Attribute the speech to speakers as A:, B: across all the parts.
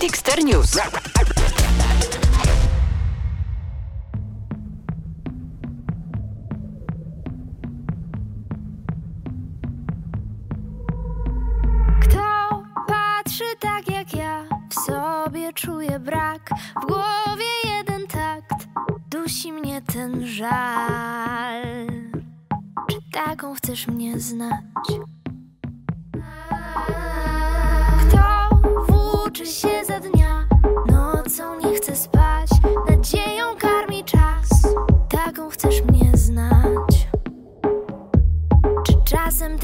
A: Dexter News.
B: Kto patrzy tak jak ja, w sobie czuje brak, w głowie jeden takt, dusi mnie ten żal. Czy taką chcesz mnie znać?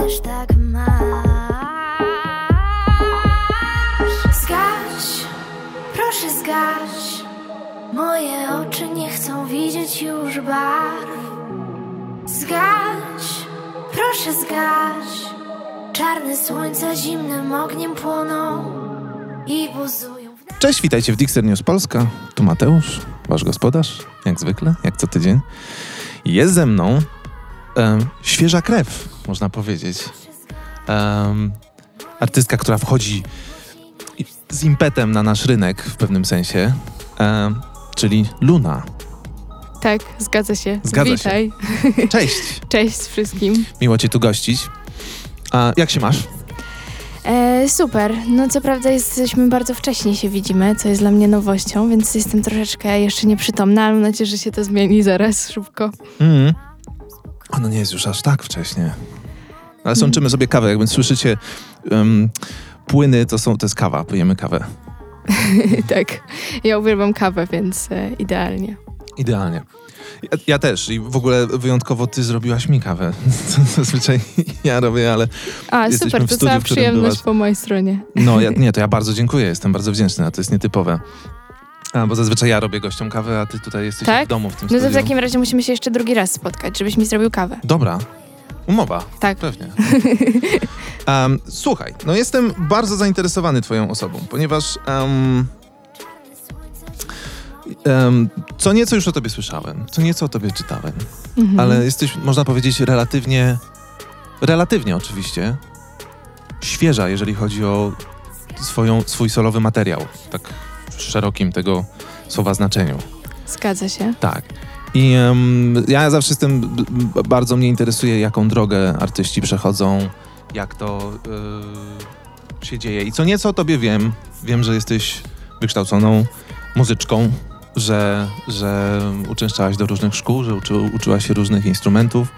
B: Też tak masz? Zgaś, proszę zgaś Moje oczy nie chcą widzieć już barw Zgaś, proszę zgaś Czarne słońca zimnym ogniem płoną I buzują w
C: Cześć, witajcie w Dixer News Polska. Tu Mateusz, wasz gospodarz, jak zwykle, jak co tydzień. Jest ze mną em, świeża krew, można powiedzieć. Em, artystka, która wchodzi z impetem na nasz rynek w pewnym sensie, em, czyli Luna.
D: Tak, zgadza się.
C: Zgadza się.
D: Witaj.
C: Cześć,
D: Cześć wszystkim.
C: miło cię tu gościć. A jak się masz?
D: E, super. No co prawda jesteśmy bardzo wcześnie się widzimy, co jest dla mnie nowością, więc jestem troszeczkę jeszcze nieprzytomna, ale mam nadzieję, że się to zmieni zaraz szybko.
C: Mhm. Ono nie jest już aż tak wcześnie. Ale sączymy sobie kawę. Jakby słyszycie em, płyny, to, są, to jest kawa. Pijemy kawę.
D: tak. Ja uwielbiam kawę, więc e, idealnie.
C: Idealnie. Ja, ja też i w ogóle wyjątkowo ty zrobiłaś mi kawę. Zazwyczaj ja robię, ale
D: A, super,
C: w
D: to
C: studiu,
D: cała przyjemność
C: byłaś.
D: po mojej stronie.
C: no ja, nie, to ja bardzo dziękuję. Jestem bardzo wdzięczny, a to jest nietypowe. A, bo zazwyczaj ja robię gościom kawę, a ty tutaj jesteś
D: Tak?
C: w domu w tym
D: No to w
C: studiu.
D: takim razie musimy się jeszcze drugi raz spotkać, żebyś mi zrobił kawę.
C: Dobra. Umowa.
D: Tak.
C: Pewnie. Em, słuchaj, no jestem bardzo zainteresowany twoją osobą, ponieważ em, em, co nieco już o tobie słyszałem, co nieco o tobie czytałem,
D: Mhm.
C: ale jesteś, można powiedzieć, relatywnie, relatywnie oczywiście, świeża, jeżeli chodzi o swoją, swój solowy materiał, tak w szerokim tego słowa znaczeniu.
D: Zgadza się.
C: Tak. I em, ja zawsze jestem, bardzo mnie interesuje, jaką drogę artyści przechodzą, jak to y, się dzieje. I co nieco o tobie wiem, wiem, że jesteś wykształconą muzyczką, że, że uczęszczałaś do różnych szkół, że uczy, uczyłaś się różnych instrumentów.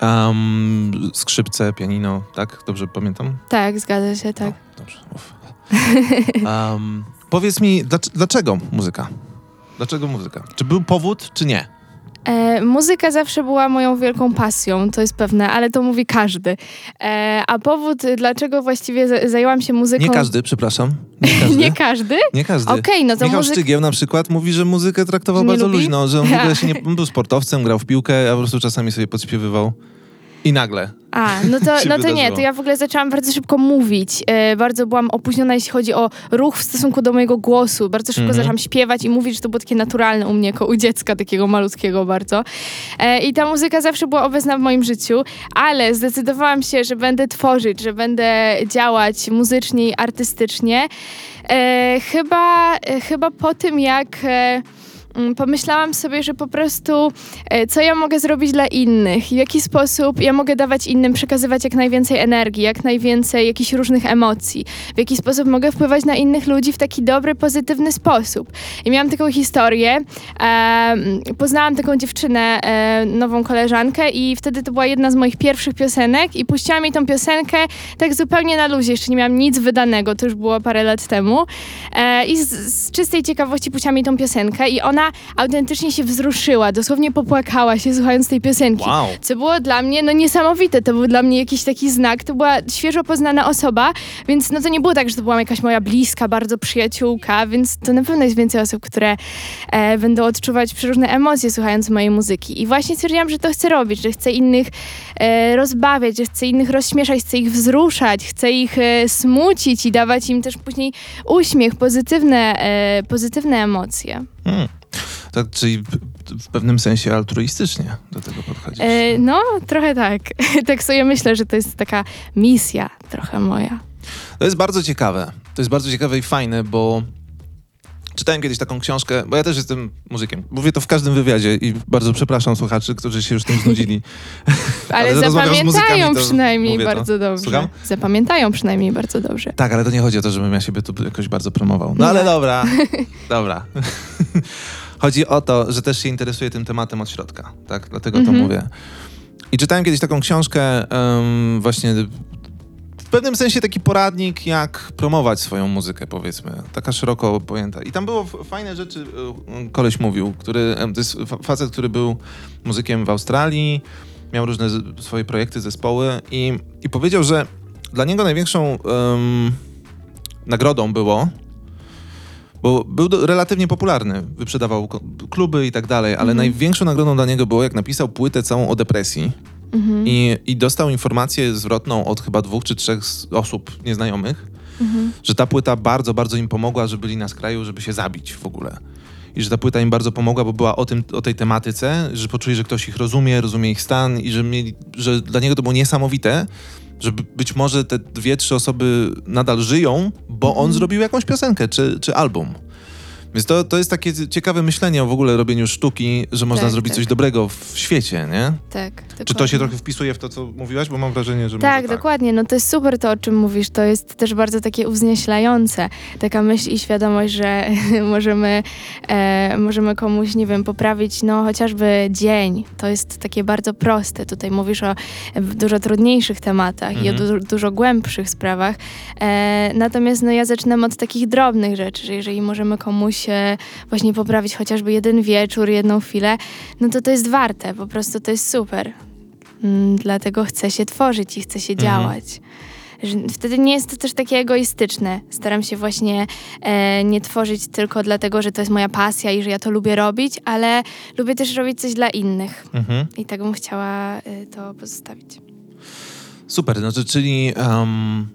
C: Um, skrzypce, pianino, tak? Dobrze pamiętam?
D: Tak, zgadza się, tak.
C: No, dobrze. Uf. Powiedz mi, dlac- dlaczego muzyka? Dlaczego muzyka? Czy był powód, czy nie?
D: E, muzyka zawsze była moją wielką pasją, to jest pewne, ale to mówi każdy. E, a powód, dlaczego właściwie za- zajęłam się muzyką...
C: Nie każdy, przepraszam. Nie każdy.
D: Nie każdy?
C: Nie każdy.
D: Okej, no to
C: Michał
D: muzyk...
C: Szczygieł na przykład mówi, że muzykę traktował
D: nie
C: bardzo
D: lubi?
C: luźno, że on w ogóle się nie, on był sportowcem, grał w piłkę, a po prostu czasami sobie podśpiewywał. I nagle.
D: A, no to, no to nie, to ja w ogóle zaczęłam bardzo szybko mówić. E, bardzo byłam opóźniona, jeśli chodzi o ruch w stosunku do mojego głosu. Bardzo szybko
C: Mhm.
D: zaczęłam śpiewać i mówić, że to było takie naturalne u mnie, jako u dziecka takiego malutkiego bardzo. E, I ta muzyka zawsze była obecna w moim życiu, ale zdecydowałam się, że będę tworzyć, że będę działać muzycznie i artystycznie. E, chyba, e, chyba po tym, jak... E, mm, Pomyślałam sobie, że po prostu e, co ja mogę zrobić dla innych, w jaki sposób ja mogę dawać innym, przekazywać jak najwięcej energii, jak najwięcej jakichś różnych emocji, w jaki sposób mogę wpływać na innych ludzi w taki dobry, pozytywny sposób. I miałam taką historię, em, poznałam taką dziewczynę, e, nową koleżankę i wtedy to była jedna z moich pierwszych piosenek i puściłam jej tą piosenkę tak zupełnie na luzie, jeszcze nie miałam nic wydanego, to już było parę lat temu. E, i z, z czystej ciekawości puściłam jej tą piosenkę i ona autentycznie się wzruszyła, dosłownie popłakała się słuchając tej piosenki.
C: Wow.
D: Co było dla mnie no niesamowite, to był dla mnie jakiś taki znak, to była świeżo poznana osoba, więc no to nie było tak, że to była jakaś moja bliska, bardzo przyjaciółka, więc to na pewno jest więcej osób, które e, będą odczuwać przeróżne emocje słuchając mojej muzyki. I właśnie stwierdziłam, że to chcę robić, że chcę innych e, rozbawiać, że chcę innych rozśmieszać, chcę ich wzruszać, chcę ich e, smucić i dawać im też później uśmiech, pozytywne, e, pozytywne emocje.
C: Hmm. Tak, czyli w, pewnym sensie altruistycznie do tego podchodzisz.
D: E, no, trochę tak. tak sobie myślę, że to jest taka misja trochę moja.
C: To jest bardzo ciekawe. to jest bardzo ciekawe i fajne, bo czytałem kiedyś taką książkę, bo ja też jestem muzykiem. Mówię to w każdym wywiadzie i bardzo przepraszam słuchaczy, którzy się już tym znudzili.
D: Ale,
C: Ale
D: zapamiętają przynajmniej
C: mówię to.
D: bardzo dobrze.
C: Słucham?
D: Zapamiętają przynajmniej bardzo dobrze.
C: Tak, ale to nie chodzi o to, żebym ja siebie tu jakoś bardzo promował. No ale dobra, dobra. chodzi o to, że też się interesuję tym tematem od środka, tak? Dlatego to
D: Mhm.
C: mówię. I czytałem kiedyś taką książkę, em, właśnie pewnym sensie taki poradnik, jak promować swoją muzykę, powiedzmy. Taka szeroko pojęta. I tam było fajne rzeczy, e, koleś mówił, który, em, to jest fa- facet, który był muzykiem w Australii, miał różne swoje projekty, zespoły i, i powiedział, że dla niego największą em, nagrodą było, bo był do, relatywnie popularny, wyprzedawał kluby i tak dalej, ale największą nagrodą dla niego było, jak napisał płytę całą o depresji
D: Mhm.
C: i, i dostał informację zwrotną od chyba dwóch czy trzech osób nieznajomych,
D: Mhm.
C: że ta płyta bardzo, bardzo im pomogła, że byli na skraju, żeby się zabić w ogóle. I że ta płyta im bardzo pomogła, bo była o, tym, o tej tematyce, że poczuli, że ktoś ich rozumie, rozumie ich stan i że, mieli, że dla niego to było niesamowite, że by- być może te dwie, trzy osoby nadal żyją, bo on zrobił jakąś piosenkę czy, czy album. Więc to, to jest takie ciekawe myślenie o w ogóle robieniu sztuki, że można
D: Tak,
C: zrobić
D: tak.
C: coś dobrego w świecie, nie?
D: Tak.
C: Czy to
D: dokładnie.
C: się trochę wpisuje w to, co mówiłaś? Bo mam wrażenie, że
D: Tak,
C: może
D: dokładnie. No to jest super to, o czym mówisz. To jest też bardzo takie uwznieślające. Taka myśl i świadomość, że możemy, e, możemy komuś, nie wiem, poprawić no chociażby dzień. To jest takie bardzo proste. Tutaj mówisz o dużo trudniejszych tematach i o
C: Mhm.
D: du- dużo głębszych sprawach. E, natomiast no ja zaczynam od takich drobnych rzeczy, że jeżeli możemy komuś e, właśnie poprawić chociażby jeden wieczór, jedną chwilę, no to to jest warte. Po prostu to jest super. Mm, dlatego chce się tworzyć i chce się
C: Mhm.
D: działać. Wtedy nie jest to też takie egoistyczne. Staram się właśnie e, nie tworzyć tylko dlatego, że to jest moja pasja i że ja to lubię robić, ale lubię też robić coś dla innych.
C: Mhm.
D: I tak bym chciała e, to pozostawić.
C: Super, no to czyli em,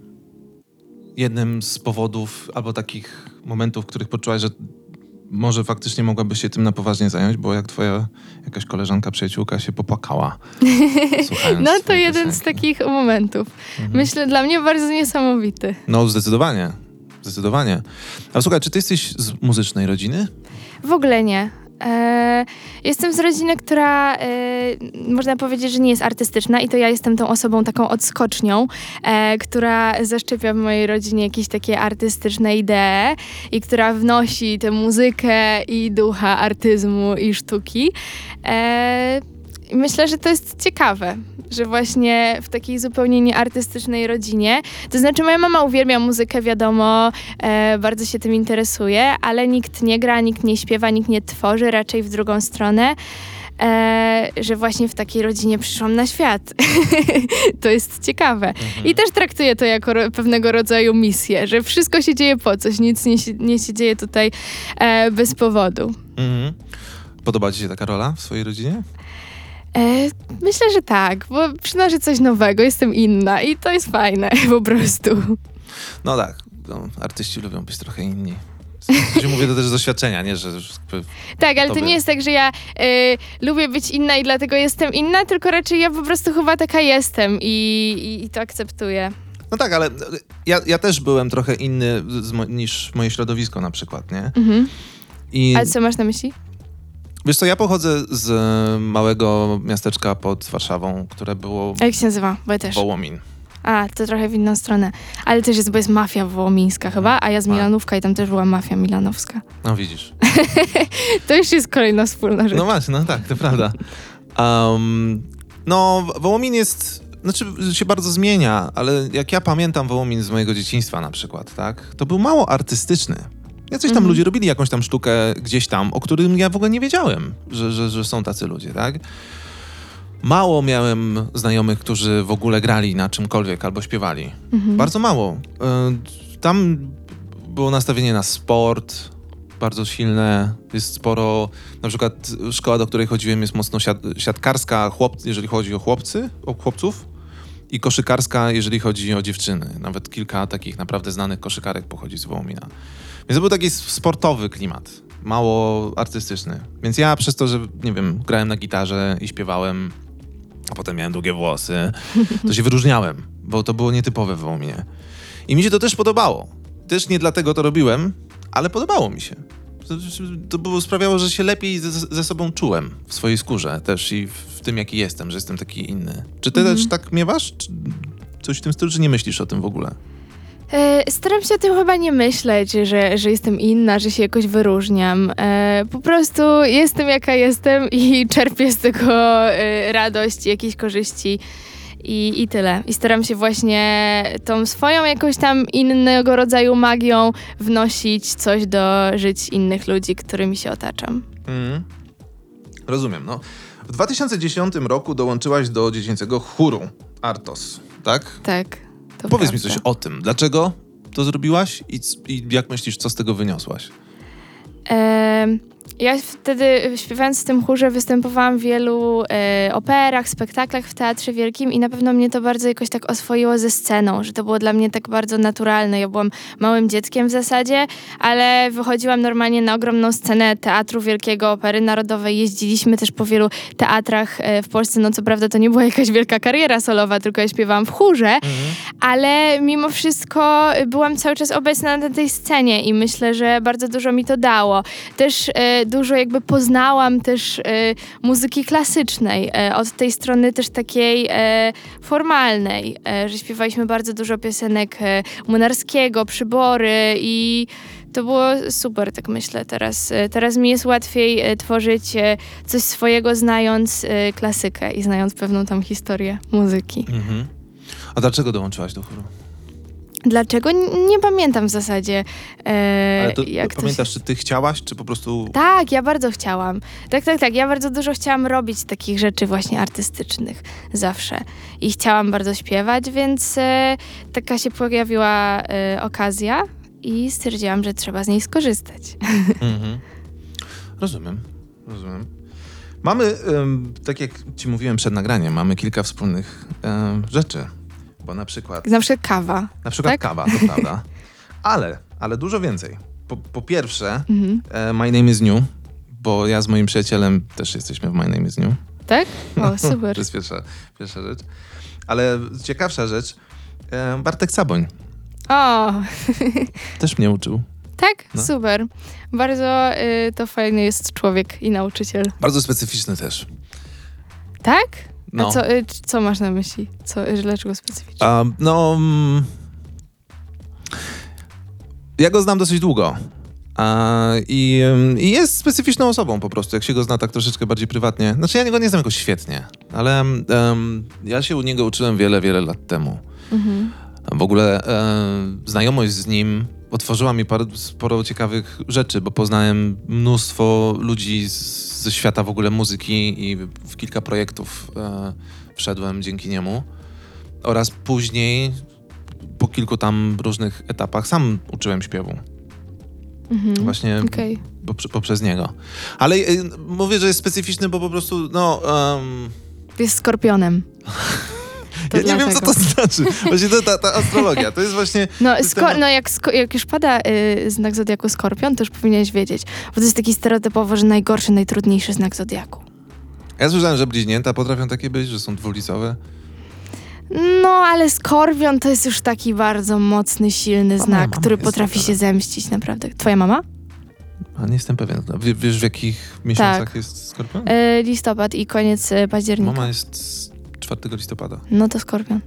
C: jednym z powodów albo takich momentów, w których poczułaś, że może faktycznie mogłabyś się tym na poważnie zająć, bo jak twoja jakaś koleżanka, przyjaciółka się popłakała.
D: No to jeden z
C: piosenki.
D: takich momentów.
C: Mhm.
D: Myślę, dla mnie bardzo niesamowity.
C: No zdecydowanie, zdecydowanie. A słuchaj, czy ty jesteś z muzycznej rodziny?
D: W ogóle nie. E, jestem z rodziny, która e, można powiedzieć, że nie jest artystyczna i to ja jestem tą osobą taką odskocznią, e, która zaszczepia w mojej rodzinie jakieś takie artystyczne idee i która wnosi tę muzykę i ducha artyzmu i sztuki. I myślę, że to jest ciekawe, że właśnie w takiej zupełnie nieartystycznej rodzinie, to znaczy moja mama uwielbia muzykę, wiadomo, e, bardzo się tym interesuje, ale nikt nie gra, nikt nie śpiewa, nikt nie tworzy, raczej w drugą stronę. E, że właśnie w takiej rodzinie przyszłam na świat. to jest ciekawe. I też traktuję to jako ro- pewnego rodzaju misję, że wszystko się dzieje po coś, nic nie się, nie się dzieje tutaj e, bez powodu.
C: Mhm. Podoba ci się taka rola w swojej rodzinie?
D: E, myślę, że tak, bo przynoszę coś nowego, jestem inna i to jest fajne po prostu.
C: No tak, no, artyści lubią być trochę inni. Sensie mówię to też z doświadczenia, nie, że
D: Tak, ale to
C: Tobie.
D: nie jest tak, że ja e, lubię być inna i dlatego jestem inna, tylko raczej ja po prostu chyba taka jestem i, i, i to akceptuję.
C: No tak, ale ja, ja też byłem trochę inny mo- niż moje środowisko na przykład, nie?
D: Mhm.
C: I
D: Ale co masz na myśli?
C: Wiesz co, ja pochodzę z e, małego miasteczka pod Warszawą, które było
D: A jak się nazywa? Bo ja też.
C: Wołomin.
D: A, to trochę w inną stronę. Ale też jest, bo jest mafia wołomińska chyba, a ja z
C: Tak.
D: Milanówka i tam też była mafia milanowska.
C: No widzisz.
D: To już jest kolejna wspólna rzecz.
C: No właśnie, no tak, to prawda. Um, no, Wołomin jest, znaczy się bardzo zmienia, ale jak ja pamiętam Wołomin z mojego dzieciństwa na przykład, tak, to był mało artystyczny. Jacyś tam
D: Mhm.
C: ludzie robili jakąś tam sztukę gdzieś tam, o którym ja w ogóle nie wiedziałem, że, że, że są tacy ludzie, tak? Mało miałem znajomych, którzy w ogóle grali na czymkolwiek albo śpiewali.
D: Mhm.
C: Bardzo mało. Y, Tam było nastawienie na sport, bardzo silne. Jest sporo, na przykład szkoła, do której chodziłem jest mocno siat, siatkarska, chłop, jeżeli chodzi o chłopcy, o chłopców i koszykarska, jeżeli chodzi o dziewczyny. Nawet kilka takich naprawdę znanych koszykarek pochodzi z Wołomina. Więc to był taki sportowy klimat, mało artystyczny. Więc ja przez to, że, nie wiem, grałem na gitarze i śpiewałem, a potem miałem długie włosy, to się wyróżniałem, bo to było nietypowe w Wołominie. I mi się to też podobało, też nie dlatego to robiłem, ale podobało mi się. To, to było, sprawiało, że się lepiej ze, ze sobą czułem w swojej skórze też i w tym, jaki jestem, że jestem taki inny. Czy ty też tak miewasz? Czy coś w tym stylu, czy nie myślisz o tym w ogóle?
D: E, Staram się o tym chyba nie myśleć, że, że jestem inna, że się jakoś wyróżniam. E, po prostu jestem jaka jestem i czerpię z tego e, radość, jakieś korzyści. I, I tyle. I staram się właśnie tą swoją jakąś tam innego rodzaju magią wnosić coś do żyć innych ludzi, którymi się otaczam.
C: Mhm. Rozumiem, no. W 2010 roku dołączyłaś do dziecięcego chóru Artos, tak?
D: Tak. To
C: Powiedz mi
D: prawda.
C: coś o tym. Dlaczego to zrobiłaś i, i jak myślisz, co z tego wyniosłaś?
D: Ja wtedy e, śpiewając w tym chórze występowałam w wielu e, operach, spektaklach w Teatrze Wielkim i na pewno mnie to bardzo jakoś tak oswoiło ze sceną, że to było dla mnie tak bardzo naturalne. Ja byłam małym dzieckiem w zasadzie, ale wychodziłam normalnie na ogromną scenę Teatru Wielkiego, Opery Narodowej. Jeździliśmy też po wielu teatrach e, w Polsce. No co prawda to nie była jakaś wielka kariera solowa, tylko ja śpiewałam w chórze, ale mimo wszystko y, byłam cały czas obecna na tej scenie i myślę, że bardzo dużo mi to dało. Też e, dużo jakby poznałam też e, muzyki klasycznej, e, od tej strony też takiej e, formalnej, że śpiewaliśmy bardzo dużo piosenek Młynarskiego, Przybory i to było super, tak myślę teraz. Teraz mi jest łatwiej tworzyć coś swojego, znając klasykę i znając pewną tam historię muzyki.
C: Mhm. A dlaczego dołączyłaś do chóru?
D: Dlaczego? Nie pamiętam w zasadzie. E,
C: Ale to
D: jak to
C: pamiętasz,
D: się...
C: czy ty chciałaś, czy po prostu...
D: Tak, ja bardzo chciałam. Tak, tak, tak. Ja bardzo dużo chciałam robić takich rzeczy właśnie artystycznych zawsze. I chciałam bardzo śpiewać, więc e, taka się pojawiła e, okazja i stwierdziłam, że trzeba z niej skorzystać.
C: Mhm. Rozumiem, rozumiem. Mamy, tak jak ci mówiłem przed nagraniem, mamy kilka wspólnych rzeczy. Bo na przykład,
D: Na przykład kawa.
C: na przykład
D: tak?
C: kawa, to prawda. Ale, ale dużo więcej. Po, po pierwsze,
D: Mhm.
C: e, My Name is New, bo ja z moim przyjacielem też jesteśmy w My Name is New.
D: Tak? O, super.
C: To jest pierwsza, pierwsza rzecz. Ale ciekawsza rzecz, e, Bartek Saboń
D: O,
C: też mnie uczył.
D: tak?
C: No.
D: Super. Bardzo y, to fajny jest człowiek i nauczyciel.
C: Bardzo specyficzny też.
D: Tak?
C: No.
D: A co, y, co masz na myśli? Co, y, dlaczego specyficznie?
C: No. mm, Ja go znam dosyć długo. I, ym, I jest specyficzną osobą po prostu, jak się go zna tak troszeczkę bardziej prywatnie. Znaczy, ja go nie znam jakoś świetnie, ale em, ja się u niego uczyłem wiele, wiele lat temu.
D: Mhm.
C: W ogóle em, znajomość z nim otworzyła mi parę, sporo ciekawych rzeczy, bo poznałem mnóstwo ludzi ze świata w ogóle muzyki i w kilka projektów e, wszedłem dzięki niemu. Oraz później, po kilku tam różnych etapach, sam uczyłem śpiewu.
D: Mhm.
C: Właśnie poprze- poprzez niego. Ale e, mówię, że jest specyficzny, bo po prostu, no... em,
D: Jest skorpionem.
C: Ja nie wiem, co to znaczy. Właśnie to, ta, ta astrologia, to jest właśnie...
D: No, no jak, jak już pada y, znak zodiaku skorpion, to już powinieneś wiedzieć. Bo to jest taki stereotypowo, że najgorszy, najtrudniejszy znak zodiaku.
C: Ja słyszałem, że bliźnięta potrafią takie być, że są dwulicowe.
D: No, ale skorpion to jest już taki bardzo mocny, silny znak, który potrafi się zemścić, naprawdę. Twoja mama?
C: A nie jestem pewien. Wie, wiesz, w jakich miesiącach
D: Tak.
C: jest skorpion?
D: Y, listopad i koniec y, października.
C: Mama jest 4 listopada.
D: No to skorpion.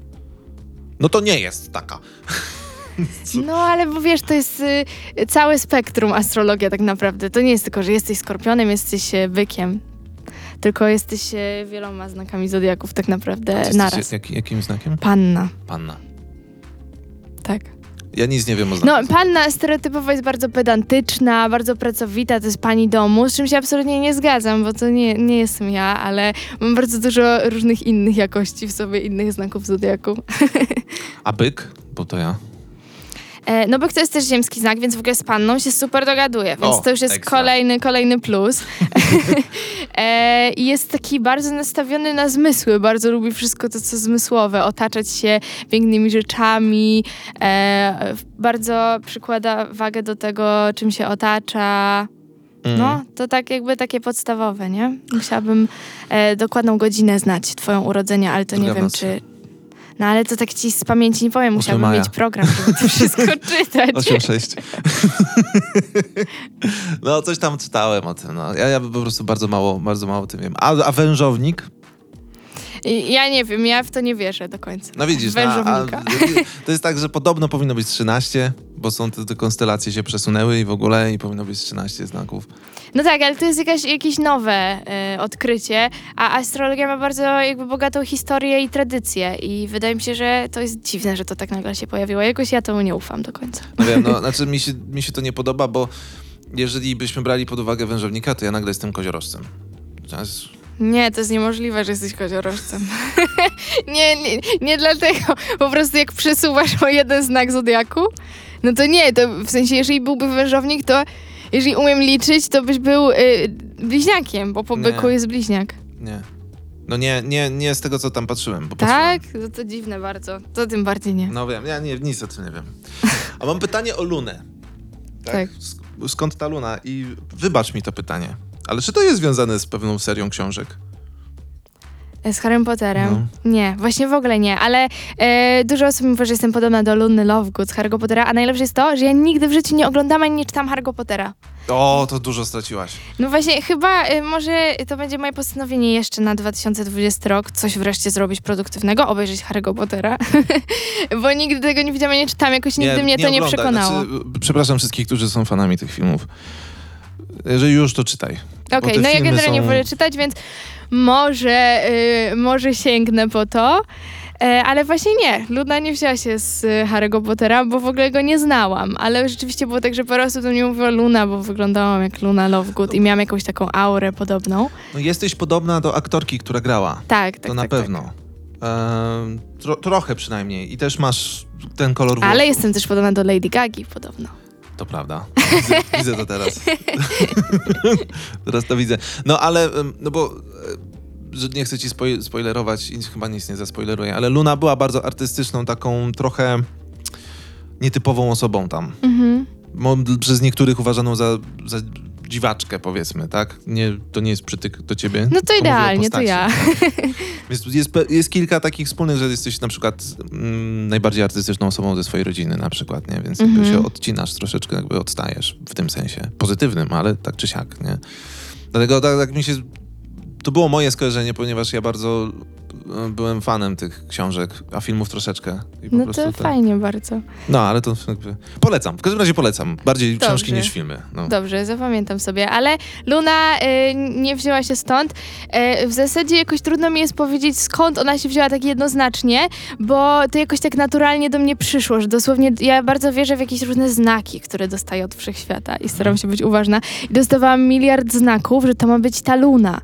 C: No to nie jest taka.
D: No, ale bo wiesz, to jest y, całe spektrum astrologia tak naprawdę. To nie jest tylko, że jesteś skorpionem, jesteś y, bykiem. Tylko jesteś y, wieloma znakami zodiaków tak naprawdę naraz.
C: Jak, jakim znakiem?
D: Panna,
C: Panna.
D: tak.
C: Ja nic nie wiem o
D: No, panna stereotypowo jest bardzo pedantyczna, bardzo pracowita, to jest pani domu, z czym się absolutnie nie zgadzam, bo to nie, nie jestem ja, ale mam bardzo dużo różnych innych jakości w sobie, innych znaków zodiaku.
C: A byk? Bo to ja.
D: E, no bo to jest też ziemski znak, więc w ogóle z panną się super dogaduje, więc
C: O,
D: to już jest
C: ekstra.
D: kolejny, kolejny plus. e, I jest taki bardzo nastawiony na zmysły, bardzo lubi wszystko to, co zmysłowe, otaczać się pięknymi rzeczami, e, bardzo przykłada wagę do tego, czym się otacza.
C: Mm.
D: No, to tak jakby takie podstawowe, nie? Musiałabym e, dokładną godzinę znać twoją urodzenia, ale to nie
C: Zgadzam
D: wiem,
C: się.
D: czy... No ale to tak ci z pamięci nie powiem, musiałabym
C: maja.
D: mieć program, żeby to wszystko czytać.
C: 8-6. no, coś tam czytałem o tym. No. Ja, ja po prostu bardzo mało, bardzo mało o tym wiem. A, a wężownik?
D: I Ja nie wiem, ja w to nie wierzę do końca.
C: No widzisz, no, a, to jest tak, że podobno powinno być 13, bo są te, te konstelacje się przesunęły i w ogóle i powinno być 13 znaków.
D: No tak, ale to jest jakaś, jakieś nowe e, odkrycie, a astrologia ma bardzo jakby bogatą historię i tradycję i wydaje mi się, że to jest dziwne, że to tak nagle się pojawiło. Jakoś ja temu nie ufam do końca.
C: No wiem, no, znaczy mi się, mi się to nie podoba, bo jeżeli byśmy brali pod uwagę wężownika, to ja nagle jestem koziorożcem. Jest-
D: Nie, to jest niemożliwe, że jesteś koziorożcem. nie, nie, nie dlatego. Po prostu jak przesuwasz o jeden znak zodiaku, no to nie, to w sensie, jeżeli byłby wężownik, to jeżeli umiem liczyć, to byś był y, bliźniakiem, bo po
C: Nie.
D: byku jest bliźniak.
C: Nie. No nie, nie, nie z tego, co tam patrzyłem. Bo
D: Tak?
C: patrzyłem.
D: No to dziwne bardzo. To tym bardziej nie.
C: No wiem, ja nie, nic o tym nie wiem. A mam pytanie o Lunę. Tak?
D: Tak.
C: Sk- Skąd ta Luna? I wybacz mi to pytanie. Ale czy to jest związane z pewną serią książek?
D: Z Harrym Potterem?
C: No.
D: Nie, właśnie w ogóle nie, ale e, dużo osób mi mówi, że jestem podobna do Luny Lovegood z Harry'ego Pottera, a najlepsze jest to, że ja nigdy w życiu nie oglądam ani nie czytam Harry'ego Pottera.
C: O, to dużo straciłaś.
D: No właśnie, chyba e, może to będzie moje postanowienie jeszcze na 2020 rok, coś wreszcie zrobić produktywnego, obejrzeć Harry'ego Pottera, bo nigdy tego nie widziałam, nie czytam, jakoś nigdy mnie to nie
C: oglądaj.
D: przekonało.
C: Znaczy, przepraszam wszystkich, którzy są fanami tych filmów. Jeżeli już, to czytaj.
D: Okej,
C: te
D: no ja generalnie
C: są-
D: wolę czytać, więc może, y, może sięgnę po to. E, ale właśnie nie, Luna nie wzięła się z Harry'ego Pottera, bo w ogóle go nie znałam. Ale rzeczywiście było tak, że po prostu do mnie mówiła Luna, bo wyglądałam jak Luna Lovegood i miałam jakąś taką aurę podobną.
C: No, jesteś podobna do aktorki, która grała.
D: Tak, tak,
C: to na
D: tak,
C: pewno. Ehm, tro, trochę przynajmniej. I też masz ten kolor
D: Tak.
C: włosów.
D: Ale jestem też podobna do Lady Gagi podobno.
C: To prawda. Widzę, widzę to teraz. teraz to widzę. No ale, no bo e, że nie chcę ci spoj- spoilerować i chyba nic nie zaspoileruję, ale Luna była bardzo artystyczną, taką trochę nietypową osobą tam.
D: Mhm.
C: Przez niektórych uważaną za, za dziwaczkę, powiedzmy, tak? Nie, to nie jest przytyk do ciebie.
D: No to idealnie, to ja.
C: Jest, jest, jest kilka takich wspólnych, że jesteś na przykład mm, najbardziej artystyczną osobą ze swojej rodziny na przykład, nie? Więc jakby
D: Mhm.
C: się odcinasz troszeczkę, jakby odstajesz w tym sensie. Pozytywnym, ale tak czy siak, nie? Dlatego tak, tak mi się... To było moje skojarzenie, ponieważ ja bardzo byłem fanem tych książek, a filmów troszeczkę.
D: No to
C: te-
D: fajnie bardzo.
C: No, ale to jakby... Polecam. W każdym razie polecam. Bardziej
D: Dobrze.
C: książki niż filmy. No.
D: Dobrze, zapamiętam sobie, ale Luna y, nie wzięła się stąd. Y, w zasadzie jakoś trudno mi jest powiedzieć, skąd ona się wzięła tak jednoznacznie, bo to jakoś tak naturalnie do mnie przyszło, że dosłownie ja bardzo wierzę w jakieś różne znaki, które dostaję od wszechświata i staram się być uważna. I dostawałam miliard znaków, że to ma być ta Luna.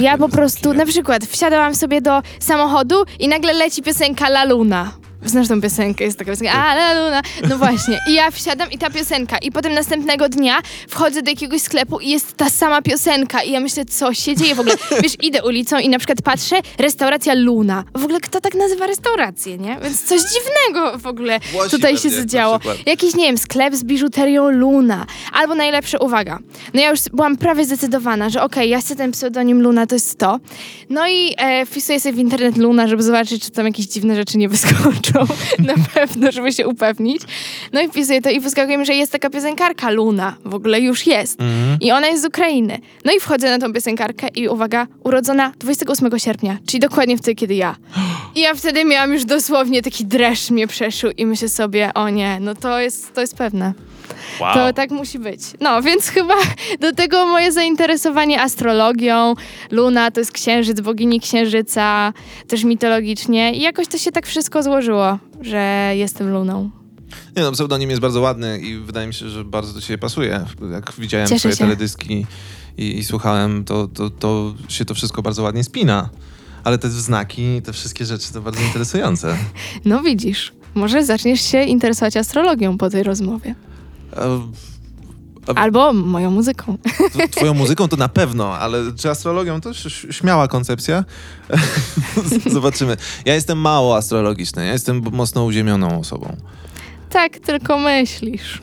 D: Ja po prostu, na przykład, wsiadałam sobie do samochodu i nagle leci piosenka La Luna. Znasz tą piosenkę, jest taka piosenka, a La Luna. No właśnie. I ja wsiadam i ta piosenka. I potem następnego dnia wchodzę do jakiegoś sklepu i jest ta sama piosenka. I ja myślę, co się dzieje w ogóle. Wiesz, idę ulicą i na przykład patrzę, restauracja Luna. W ogóle kto tak nazywa restaurację, nie? Więc coś dziwnego w ogóle
C: Włosi
D: tutaj się
C: pewnie,
D: zadziało. Jakiś, nie wiem, sklep z biżuterią Luna. Albo najlepsze, uwaga, no ja już byłam prawie zdecydowana, że okej, ja chcę ten pseudonim Luna, to jest to. No i e, wpisuję sobie w internet Luna, żeby zobaczyć, czy tam jakieś dziwne rzeczy nie wyskoczą. Na pewno, żeby się upewnić. No i wpisuję to i wyskakuje mi, że jest taka piosenkarka Luna. W ogóle już jest.
C: Mhm.
D: I ona jest z Ukrainy. No i wchodzę na tą piosenkarkę i uwaga, urodzona 28 sierpnia, czyli dokładnie wtedy, kiedy ja. I ja wtedy miałam już dosłownie taki dreszcz mnie przeszył i myślę sobie, o nie, no to jest, to jest pewne.
C: Wow.
D: To tak musi być. No, więc chyba do tego moje zainteresowanie astrologią. Luna to jest księżyc, bogini księżyca, też mitologicznie. I jakoś to się tak wszystko złożyło, że jestem Luną.
C: Nie no, pseudonim jest bardzo ładny i wydaje mi się, że bardzo do ciebie pasuje. Jak widziałem
D: Cieszę
C: twoje
D: się.
C: teledyski i, i słuchałem, to, to, to się to wszystko bardzo ładnie spina. Ale te znaki, te wszystkie rzeczy to bardzo interesujące.
D: No widzisz, może zaczniesz się interesować astrologią po tej rozmowie.
C: E,
D: Albo moją muzyką.
C: Twoją muzyką to na pewno, ale czy astrologią to śmiała koncepcja. Zobaczymy. Ja jestem mało astrologiczny, ja jestem mocno uziemioną osobą.
D: Tak, tylko myślisz.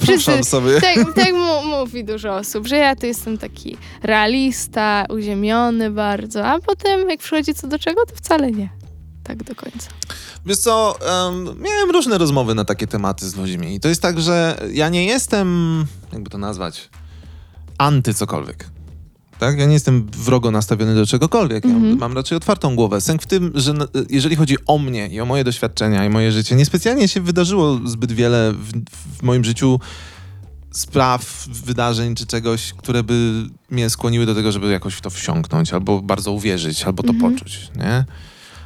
C: Przepraszam sobie.
D: Tak, tak mówi dużo osób, że ja to jestem taki realista, uziemiony bardzo, a potem jak przychodzi co do czego, to wcale nie. Tak do końca.
C: Wiesz co, em, miałem różne rozmowy na takie tematy z ludźmi i to jest tak, że ja nie jestem, jakby to nazwać, anty cokolwiek. Tak? Ja nie jestem wrogo nastawiony do czegokolwiek. Ja mam raczej otwartą głowę. Sęk w tym, że jeżeli chodzi o mnie i o moje doświadczenia i moje życie, niespecjalnie się wydarzyło zbyt wiele w, w moim życiu spraw, wydarzeń czy czegoś, które by mnie skłoniły do tego, żeby jakoś w to wsiąknąć, albo bardzo uwierzyć, albo to poczuć, nie?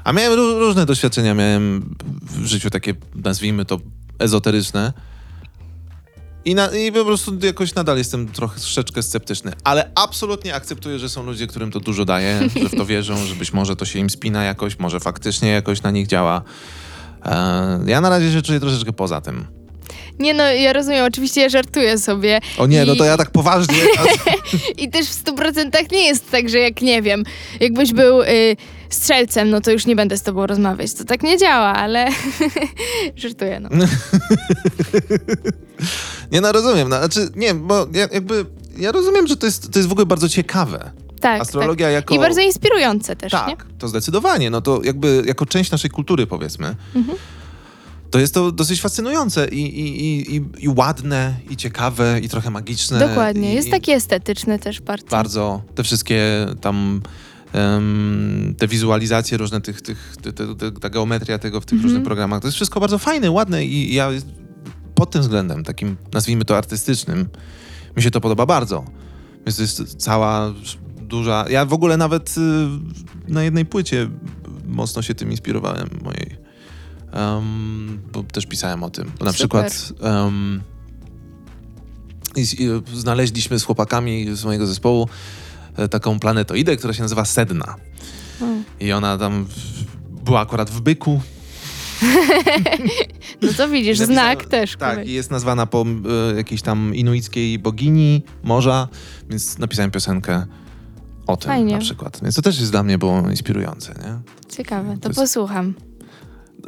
C: A miałem ró- różne doświadczenia, miałem w życiu takie, nazwijmy to, ezoteryczne. I, na, I po prostu jakoś nadal jestem trochę troszeczkę sceptyczny, ale absolutnie akceptuję, że są ludzie, którym to dużo daje, że w to wierzą, że być może to się im spina jakoś, może faktycznie jakoś na nich działa. E, ja na razie się czuję troszeczkę poza tym.
D: Nie no, ja rozumiem, oczywiście ja żartuję sobie.
C: O nie,
D: I,
C: no to ja tak poważnie.
D: I też w 100% nie jest tak, że jak nie wiem, jakbyś był y, strzelcem, no to już nie będę z tobą rozmawiać. To tak nie działa, ale żartuję, no.
C: nie no, rozumiem. No, znaczy, nie, bo ja, jakby, ja rozumiem, że to jest, to jest w ogóle bardzo ciekawe.
D: Tak,
C: Astrologia
D: tak.
C: jako...
D: I bardzo inspirujące też, nie?
C: Tak, to zdecydowanie. No to jakby jako część naszej kultury, powiedzmy.
D: Mhm.
C: To jest to dosyć fascynujące i, i, i, i, ładne, i ciekawe, i trochę magiczne.
D: Dokładnie.
C: I,
D: Jest
C: i
D: taki estetyczny też bardzo.
C: Bardzo. Te wszystkie tam... te wizualizacje różne, tych, tych, te, te, te, ta geometria tego w tych
D: Mhm.
C: różnych programach, to jest wszystko bardzo fajne, ładne i ja pod tym względem, takim nazwijmy to artystycznym, mi się to podoba bardzo. Więc to jest cała duża... Ja w ogóle nawet y, na jednej płycie mocno się tym inspirowałem, mojej. Um, bo też pisałem o tym. Na
D: Super.
C: przykład um, i, i znaleźliśmy z chłopakami z mojego zespołu e, taką planetoidę, która się nazywa Sedna.
D: Mm.
C: I ona tam była akurat w byku.
D: No to widzisz, znak też.
C: Tak,
D: kolej.
C: jest nazwana po e, jakiejś tam inuickiej bogini morza, więc napisałem piosenkę o tym
D: Fajnie.
C: na przykład. Więc to też jest dla mnie było inspirujące, nie?
D: Ciekawe, to
C: jest-
D: posłucham.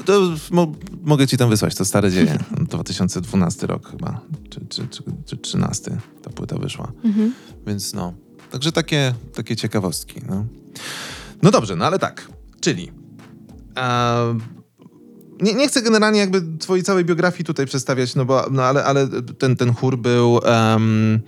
C: To mo mogę ci tam wysłać, to stare dzieje. 2012 rok chyba, czy, czy, czy, czy 13 ta płyta wyszła.
D: Mhm.
C: Więc no, także takie, takie ciekawostki. No. no dobrze, no ale tak, czyli e, nie, nie chcę generalnie jakby twojej całej biografii tutaj przedstawiać, no bo no ale, ale ten, ten chór był em,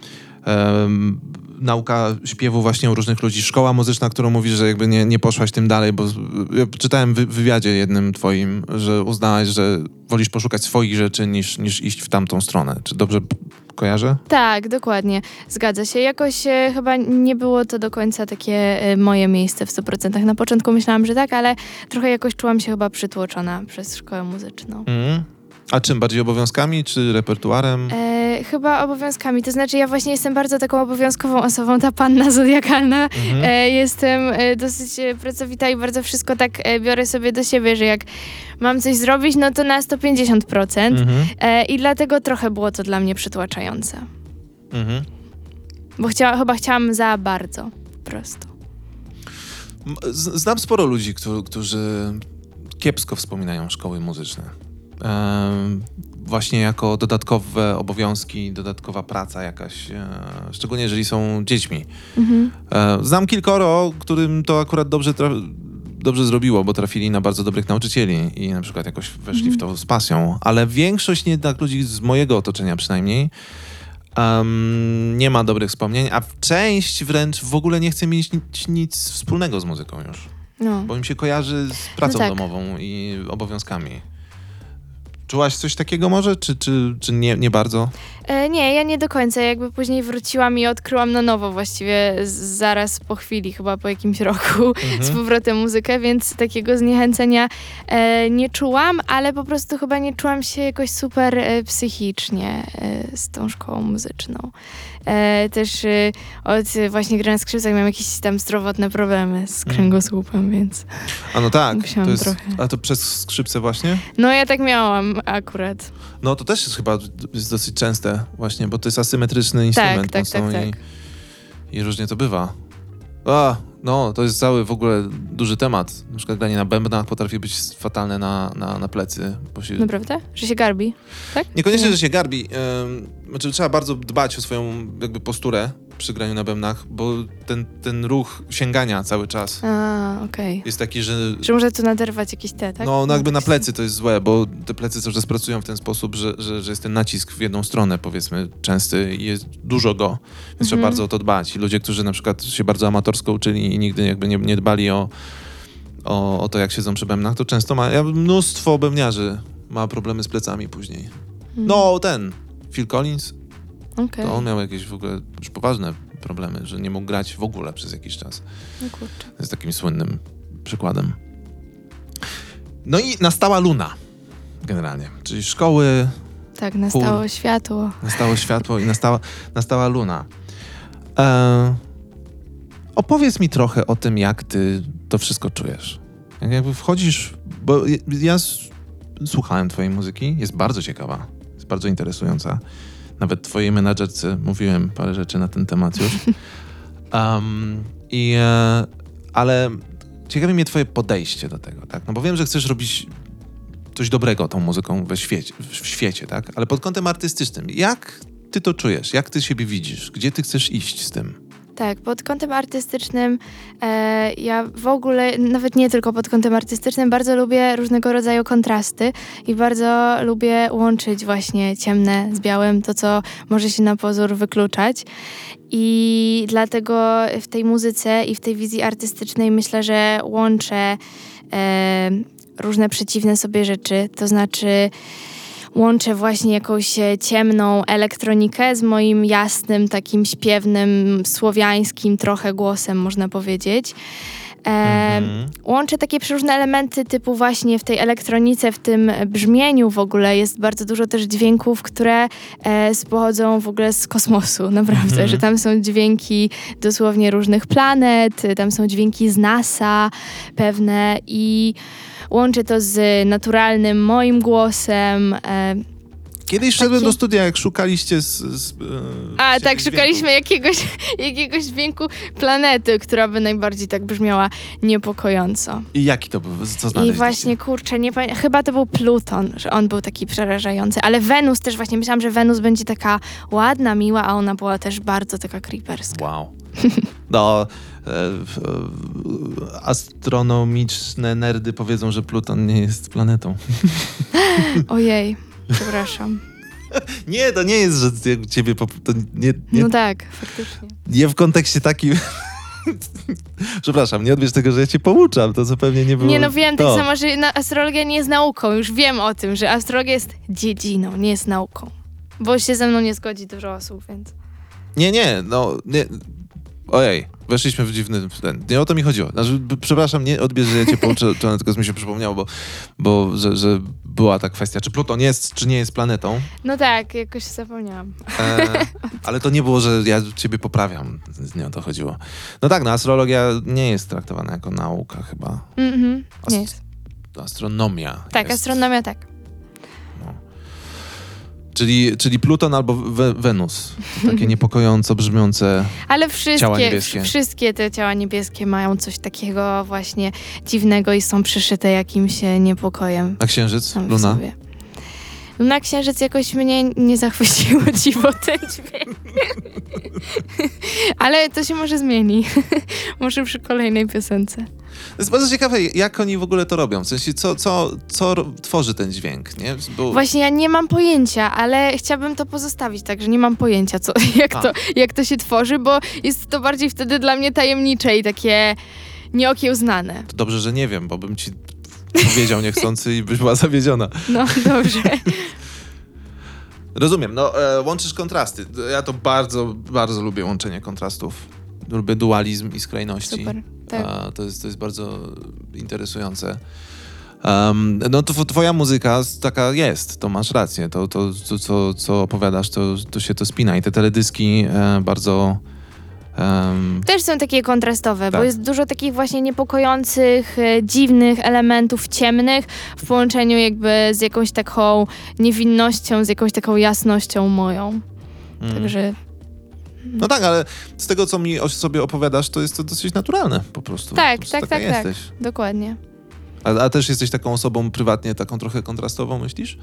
C: em, nauka śpiewu właśnie u różnych ludzi, szkoła muzyczna, którą mówisz, że jakby nie, nie poszłaś tym dalej, bo ja czytałem w wy- wywiadzie jednym twoim, że uznałaś, że wolisz poszukać swoich rzeczy niż, niż iść w tamtą stronę. Czy dobrze kojarzę?
D: Tak, dokładnie. Zgadza się. Jakoś e, chyba nie było to do końca takie e, moje miejsce w 100%. Na początku myślałam, że tak, ale trochę jakoś czułam się chyba przytłoczona przez szkołę muzyczną.
C: Mhm. A czym? Bardziej obowiązkami czy repertuarem?
D: E, chyba obowiązkami. To znaczy, ja właśnie jestem bardzo taką obowiązkową osobą, ta panna zodiakalna.
C: Mhm.
D: E, jestem e, dosyć e, pracowita i bardzo wszystko tak e, biorę sobie do siebie, że jak mam coś zrobić, no to na 150%.
C: Mhm.
D: E, I dlatego trochę było to dla mnie przytłaczające.
C: Mhm.
D: Bo chciała, chyba chciałam za bardzo. Po prostu.
C: Znam sporo ludzi, którzy kiepsko wspominają szkoły muzyczne. Właśnie jako dodatkowe obowiązki, dodatkowa praca jakaś, e, szczególnie jeżeli są dziećmi.
D: Mhm.
C: E, znam kilkoro, którym to akurat dobrze, dobrze zrobiło, bo trafili na bardzo dobrych nauczycieli i na przykład jakoś weszli w to z pasją, ale większość jednak ludzi z mojego otoczenia przynajmniej em, nie ma dobrych wspomnień, a część wręcz w ogóle nie chce mieć nic, nic wspólnego z muzyką już,
D: No.
C: bo im się kojarzy z pracą
D: tak.
C: domową i obowiązkami. Czułaś coś takiego może, czy, czy, czy nie, nie bardzo?
D: E, nie, ja nie do końca. Jakby później wróciłam i odkryłam na nowo właściwie z, zaraz po chwili, chyba po jakimś roku
C: Mhm.
D: z powrotem muzykę, więc takiego zniechęcenia e, nie czułam, ale po prostu chyba nie czułam się jakoś super e, psychicznie e, z tą szkołą muzyczną. E, też e, od właśnie grania skrzypcach miałam jakieś tam zdrowotne problemy z
C: Mhm.
D: kręgosłupem, więc
C: A no tak, to jest,
D: trochę.
C: a to przez skrzypce właśnie?
D: no ja tak miałam akurat.
C: No to też jest chyba jest dosyć częste właśnie, bo to jest asymetryczny instrument
D: tak,
C: mocno
D: tak,
C: i, i różnie to bywa. A, no, to jest cały w ogóle duży temat. Na przykład granie na bębnach potrafi być fatalne na, na, na plecy. Bo się,
D: Naprawdę? Że się garbi? Tak?
C: Niekoniecznie,
D: Nie.
C: że się garbi. Ym, znaczy, trzeba bardzo dbać o swoją jakby posturę przy graniu na bębnach, bo ten, ten ruch sięgania cały czas
D: A, okej.
C: jest taki, że
D: Że może tu naderwać jakieś te, tak?
C: no, no jakby na plecy to jest złe, bo te plecy cały czas pracują w ten sposób, że, że, że jest ten nacisk w jedną stronę, powiedzmy, częsty i jest dużo go, więc trzeba
D: Mhm.
C: bardzo o to dbać. I ludzie, którzy na przykład się bardzo amatorsko uczyli i nigdy jakby nie, nie dbali o, o, o to, jak siedzą przy bębnach, to często ma, ja, mnóstwo bębniarzy ma problemy z plecami później.
D: Mhm.
C: No, ten, Phil Collins,
D: Okej.
C: to on miał jakieś w ogóle już poważne problemy, że nie mógł grać w ogóle przez jakiś czas.
D: No kurczę.
C: Jest takim słynnym przykładem. No i nastała Luna, generalnie. Czyli szkoły,
D: Tak, nastało światło.
C: nastało światło i nastała, nastała Luna. E, opowiedz mi trochę o tym, jak ty to wszystko czujesz. Jak jakby wchodzisz, bo ja- słuchałem twojej muzyki, jest bardzo ciekawa, jest bardzo interesująca. Nawet twojej menadżerce mówiłem parę rzeczy na ten temat już. Um, i, e, ale ciekawi mnie twoje podejście do tego, tak? No bo wiem, że chcesz robić coś dobrego tą muzyką we świecie, w świecie, tak? Ale pod kątem artystycznym, jak ty to czujesz? Jak ty siebie widzisz? Gdzie ty chcesz iść z tym?
D: Tak, pod kątem artystycznym e, ja w ogóle, nawet nie tylko pod kątem artystycznym, bardzo lubię różnego rodzaju kontrasty i bardzo lubię łączyć właśnie ciemne z białym, to co może się na pozór wykluczać. I dlatego w tej muzyce i w tej wizji artystycznej myślę, że łączę e, różne przeciwne sobie rzeczy, to znaczy łączę właśnie jakąś e, ciemną elektronikę z moim jasnym, takim śpiewnym, słowiańskim trochę głosem, można powiedzieć. E,
C: Mhm.
D: Łączę takie przeróżne elementy typu właśnie w tej elektronice, w tym brzmieniu w ogóle jest bardzo dużo też dźwięków, które e, pochodzą w ogóle z kosmosu, naprawdę,
C: Mhm.
D: że tam są dźwięki dosłownie różnych planet, tam są dźwięki z NASA pewne i łączę to z naturalnym moim głosem. E,
C: Kiedyś szedłem
D: Takie-
C: do studia, jak szukaliście z... z e,
D: a tak, szukaliśmy jakiegoś, jakiegoś dźwięku planety, która by najbardziej tak brzmiała niepokojąco.
C: I jaki to był? Co
D: I
C: znaleźliście?
D: właśnie, kurczę, nie pamiętam, chyba to był Pluton, że on był taki przerażający, ale Wenus też właśnie, myślałam, że Wenus będzie taka ładna, miła, a ona była też bardzo taka creeperska.
C: Wow. No, astronomiczne nerdy powiedzą, że Pluton nie jest planetą.
D: Ojej, przepraszam.
C: Nie, to nie jest, że ciebie... Po, to nie, nie,
D: No tak, faktycznie.
C: nie w kontekście takim... Przepraszam, nie odbierz tego, że ja cię pouczam, to zupełnie nie było
D: Nie no wiem,
C: to.
D: tak samo, że astrologia nie jest nauką, już wiem o tym, że astrologia jest dziedziną, nie jest nauką. Bo się ze mną nie zgodzi dużo osób, więc...
C: Nie, nie, no, nie. Ojej, weszliśmy w dziwny ten. Nie o to mi chodziło. Znaczy, przepraszam, nie odbierz, że ja cię pouczę, to tylko mi się przypomniało, bo, bo że, że była ta kwestia, czy Pluton jest, czy nie jest planetą.
D: No tak, jakoś zapomniałam.
C: E, ale to nie było, że ja ciebie poprawiam. Nie o to chodziło. No tak, no astrologia nie jest traktowana jako nauka chyba.
D: Mhm,
C: Ast-
D: nie jest.
C: Astronomia.
D: Tak,
C: jest.
D: astronomia tak.
C: Czyli, czyli Pluton albo we, Wenus. Takie niepokojąco brzmiące.
D: Ale
C: Ciała
D: wszystkie, wszystkie te ciała niebieskie mają coś takiego właśnie dziwnego i są przyszyte jakimś e, niepokojem
C: A księżyc? Luna?
D: sobie. Luna Księżyc jakoś mnie nie zachwyciło dziwo ten dźwięk. Ale to się może zmieni. może przy kolejnej piosence.
C: To jest bardzo ciekawe, jak oni w ogóle to robią. W sensie, co, co, co tworzy ten dźwięk, nie? Bo,
D: Właśnie ja nie mam pojęcia, ale chciałabym to pozostawić, także nie mam pojęcia, co, jak,
C: A.
D: to, jak to się tworzy, bo jest to bardziej wtedy dla mnie tajemnicze i takie nieokiełznane.
C: to dobrze, że nie wiem, bo bym ci powiedział niechcący i byś była zawiedziona.
D: No dobrze.
C: Rozumiem, no e, łączysz kontrasty. Ja to bardzo, bardzo lubię łączenie kontrastów. Lubię dualizm i skrajności.
D: Super. Tak.
C: A, to, jest, to jest bardzo interesujące. Um, no to twoja muzyka taka jest, to masz rację. To, to, to co, co opowiadasz, to, to się to spina. I te teledyski e, bardzo... em,
D: Też są takie kontrastowe,
C: Tak.
D: bo jest dużo takich właśnie niepokojących, e, dziwnych elementów ciemnych w połączeniu jakby z jakąś taką niewinnością, z jakąś taką jasnością moją.
C: mm.
D: Także
C: No tak, ale z tego, co mi o sobie opowiadasz, to jest to dosyć naturalne po prostu.
D: Tak,
C: po prostu
D: tak, tak, tak.
C: jesteś.
D: dokładnie.
C: A, a też jesteś taką osobą prywatnie, taką trochę kontrastową, myślisz?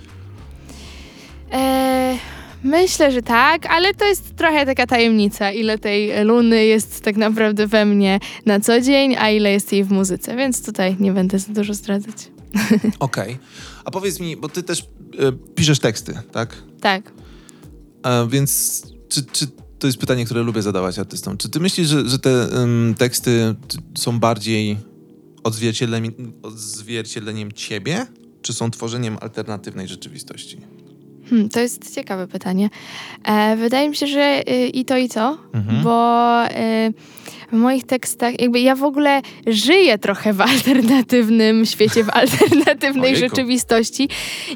D: E, Myślę, że tak, ale to jest trochę taka tajemnica, ile tej Luny jest tak naprawdę we mnie na co dzień, a ile jest jej w muzyce, więc tutaj nie będę za dużo zdradzać.
C: Okej. A powiedz mi, bo ty też e, piszesz teksty, tak?
D: Tak.
C: E, więc czy, czy to jest pytanie, które lubię zadawać artystom. Czy ty myślisz, że, że te teksty są bardziej odzwierciedleniem, odzwierciedleniem ciebie, czy są tworzeniem alternatywnej rzeczywistości?
D: Hmm, to jest ciekawe pytanie. E, wydaje mi się, że y, i to, i to,
C: Mhm.
D: bo y, w moich tekstach, jakby ja w ogóle żyję trochę w alternatywnym świecie, w alternatywnej rzeczywistości,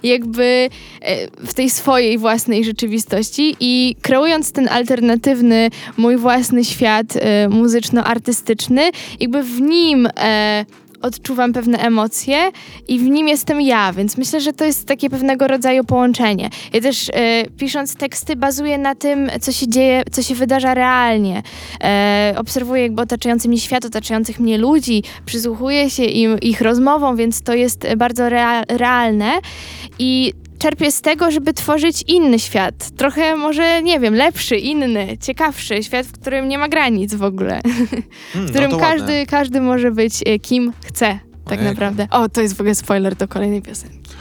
D: jakby e, w tej swojej własnej rzeczywistości i kreując ten alternatywny, mój własny świat e, muzyczno-artystyczny, jakby w nim e, odczuwam pewne emocje i w nim jestem ja, więc myślę, że to jest takie pewnego rodzaju połączenie. Ja też e, pisząc teksty bazuję na tym, co się dzieje, co się wydarza realnie. E, obserwuję jakby otaczający mnie świat, otaczających mnie ludzi, przysłuchuję się im, ich rozmowom, więc to jest bardzo rea- realne i czerpię z tego, żeby tworzyć inny świat. Trochę może, nie wiem, lepszy, inny, ciekawszy. Świat, w którym nie ma granic w ogóle.
C: Hmm,
D: W którym
C: no to ładne.
D: każdy, każdy może być e, kim chce. Tak
C: Ojejku.
D: naprawdę. O, to jest w ogóle spoiler do kolejnej piosenki.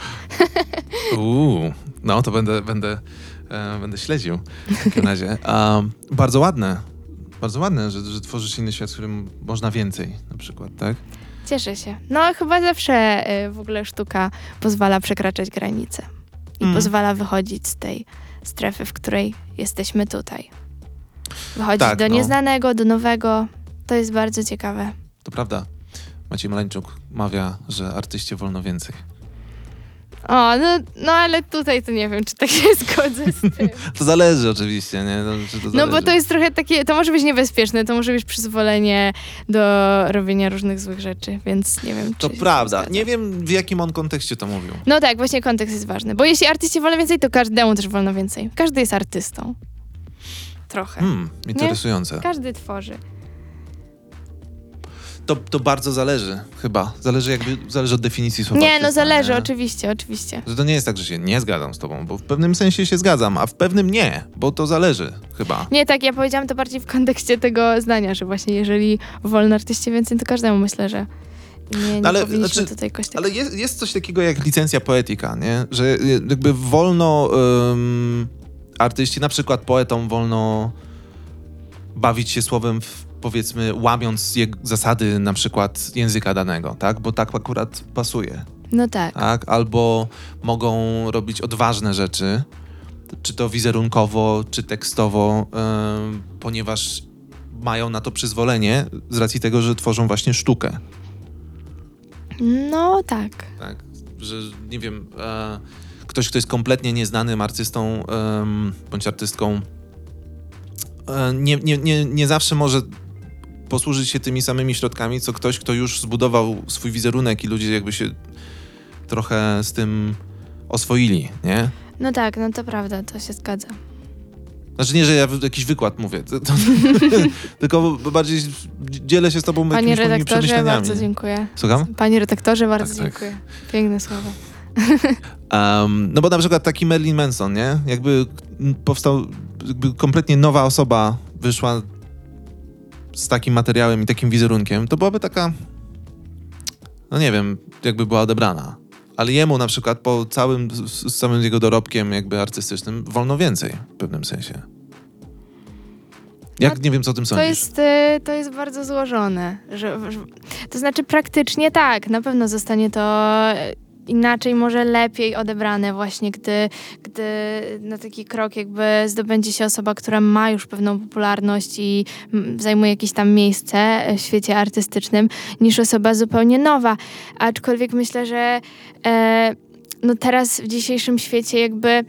C: Uuu, no to będę, będę, e, będę śledził w takim razie. Um, bardzo ładne. Bardzo ładne, że, że tworzysz inny świat, w którym można więcej na przykład, tak?
D: Cieszę się. No, chyba zawsze e, w ogóle sztuka pozwala przekraczać granice. I
C: Mm.
D: pozwala wychodzić z tej strefy, w której jesteśmy tutaj. Wychodzić
C: Tak,
D: do
C: no.
D: nieznanego, do nowego. To jest bardzo ciekawe.
C: To prawda. Maciej Maleńczuk mawia, że artyście wolno więcej.
D: O, no, no ale tutaj to nie wiem, czy tak się zgodzę z tym.
C: To zależy oczywiście, nie? No, czy to
D: No bo to jest trochę takie, to może być niebezpieczne, to może być przyzwolenie do robienia różnych złych rzeczy, więc nie wiem, czy
C: To prawda. Nie wiem, w jakim on kontekście to mówił.
D: No tak, właśnie kontekst jest ważny, bo jeśli artyście wolno więcej, to każdemu też wolno więcej. Każdy jest artystą. Trochę.
C: Hmm, interesujące.
D: Każdy tworzy.
C: To, to bardzo zależy chyba. Zależy jakby, zależy od definicji słowa
D: Nie, no zależy,
C: nie?
D: oczywiście, oczywiście.
C: Że to nie jest tak, że się nie zgadzam z tobą, bo w pewnym sensie się zgadzam, a w pewnym nie, bo to zależy chyba.
D: Nie, tak, ja powiedziałam to bardziej w kontekście tego zdania, że właśnie jeżeli wolno artyście więcej, to każdemu myślę, że nie, nie
C: ale, znaczy,
D: tutaj jakoś tak...
C: Ale jest, jest coś takiego jak licencja poetyka, nie? Że jakby wolno ym, artyści, na przykład poetom wolno bawić się słowem, w, powiedzmy, łamiąc je, zasady na przykład języka danego, tak? Bo tak akurat pasuje,
D: No tak.
C: tak? Albo mogą robić odważne rzeczy, czy to wizerunkowo, czy tekstowo, ym, ponieważ mają na to przyzwolenie z racji tego, że tworzą właśnie sztukę.
D: No tak.
C: tak? Że nie wiem, e, ktoś, kto jest kompletnie nieznanym artystą em, bądź artystką, e, nie, nie, nie, nie zawsze może posłużyć się tymi samymi środkami, co ktoś, kto już zbudował swój wizerunek i ludzie jakby się trochę z tym oswoili, nie?
D: No tak, no to prawda, to się zgadza.
C: Znaczy nie, że ja jakiś wykład mówię, to, to, tylko bardziej dzielę się z tobą
D: Panie
C: jakimiś moimi
D: redaktorze,
C: przemyśleniami.
D: bardzo dziękuję.
C: Słucham?
D: Panie redaktorze, bardzo
C: Tak, tak.
D: dziękuję. Piękne słowa.
C: Um, no bo na przykład taki Marilyn Manson, nie? Jakby powstał, jakby kompletnie nowa osoba wyszła z takim materiałem i takim wizerunkiem, to byłaby taka, no nie wiem, jakby była odebrana. Ale jemu na przykład po całym, z, całym jego dorobkiem jakby artystycznym wolno więcej w pewnym sensie. Jak,
D: No,
C: nie wiem, co o tym
D: To
C: sądzisz.
D: jest, y, to jest bardzo złożone. Że, że, to znaczy praktycznie tak, na pewno zostanie to inaczej, może lepiej odebrane właśnie, gdy, gdy na taki krok jakby zdobędzie się osoba, która ma już pewną popularność i zajmuje jakieś tam miejsce w świecie artystycznym, niż osoba zupełnie nowa. Aczkolwiek myślę, że e, no teraz w dzisiejszym świecie jakby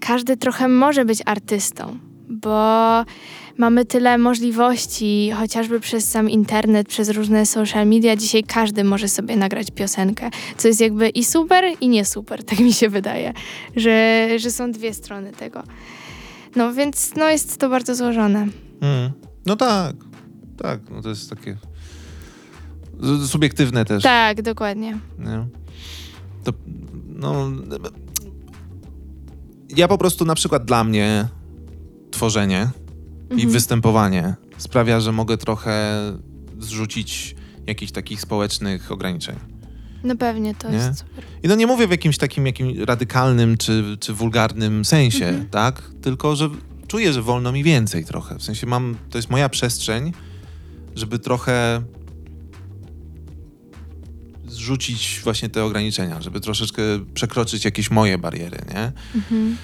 D: każdy trochę może być artystą, bo mamy tyle możliwości, chociażby przez sam internet, przez różne social media. Dzisiaj każdy może sobie nagrać piosenkę, co jest jakby i super, i nie super, tak mi się wydaje, że, że są dwie strony tego. No więc no jest to bardzo złożone.
C: Mm. No tak, tak, no to jest takie subiektywne też.
D: Tak, dokładnie.
C: Nie? To, no, ja po prostu na przykład dla mnie tworzenie i
D: Mhm.
C: występowanie sprawia, że mogę trochę zrzucić jakichś takich społecznych ograniczeń.
D: No pewnie, to
C: Nie?
D: jest super.
C: I no nie mówię w jakimś takim jakim radykalnym czy, czy wulgarnym sensie,
D: Mhm.
C: tak? Tylko, że czuję, że wolno mi więcej trochę. W sensie mam, to jest moja przestrzeń, żeby trochę zrzucić właśnie te ograniczenia, żeby troszeczkę przekroczyć jakieś moje bariery, nie?
D: Mhm.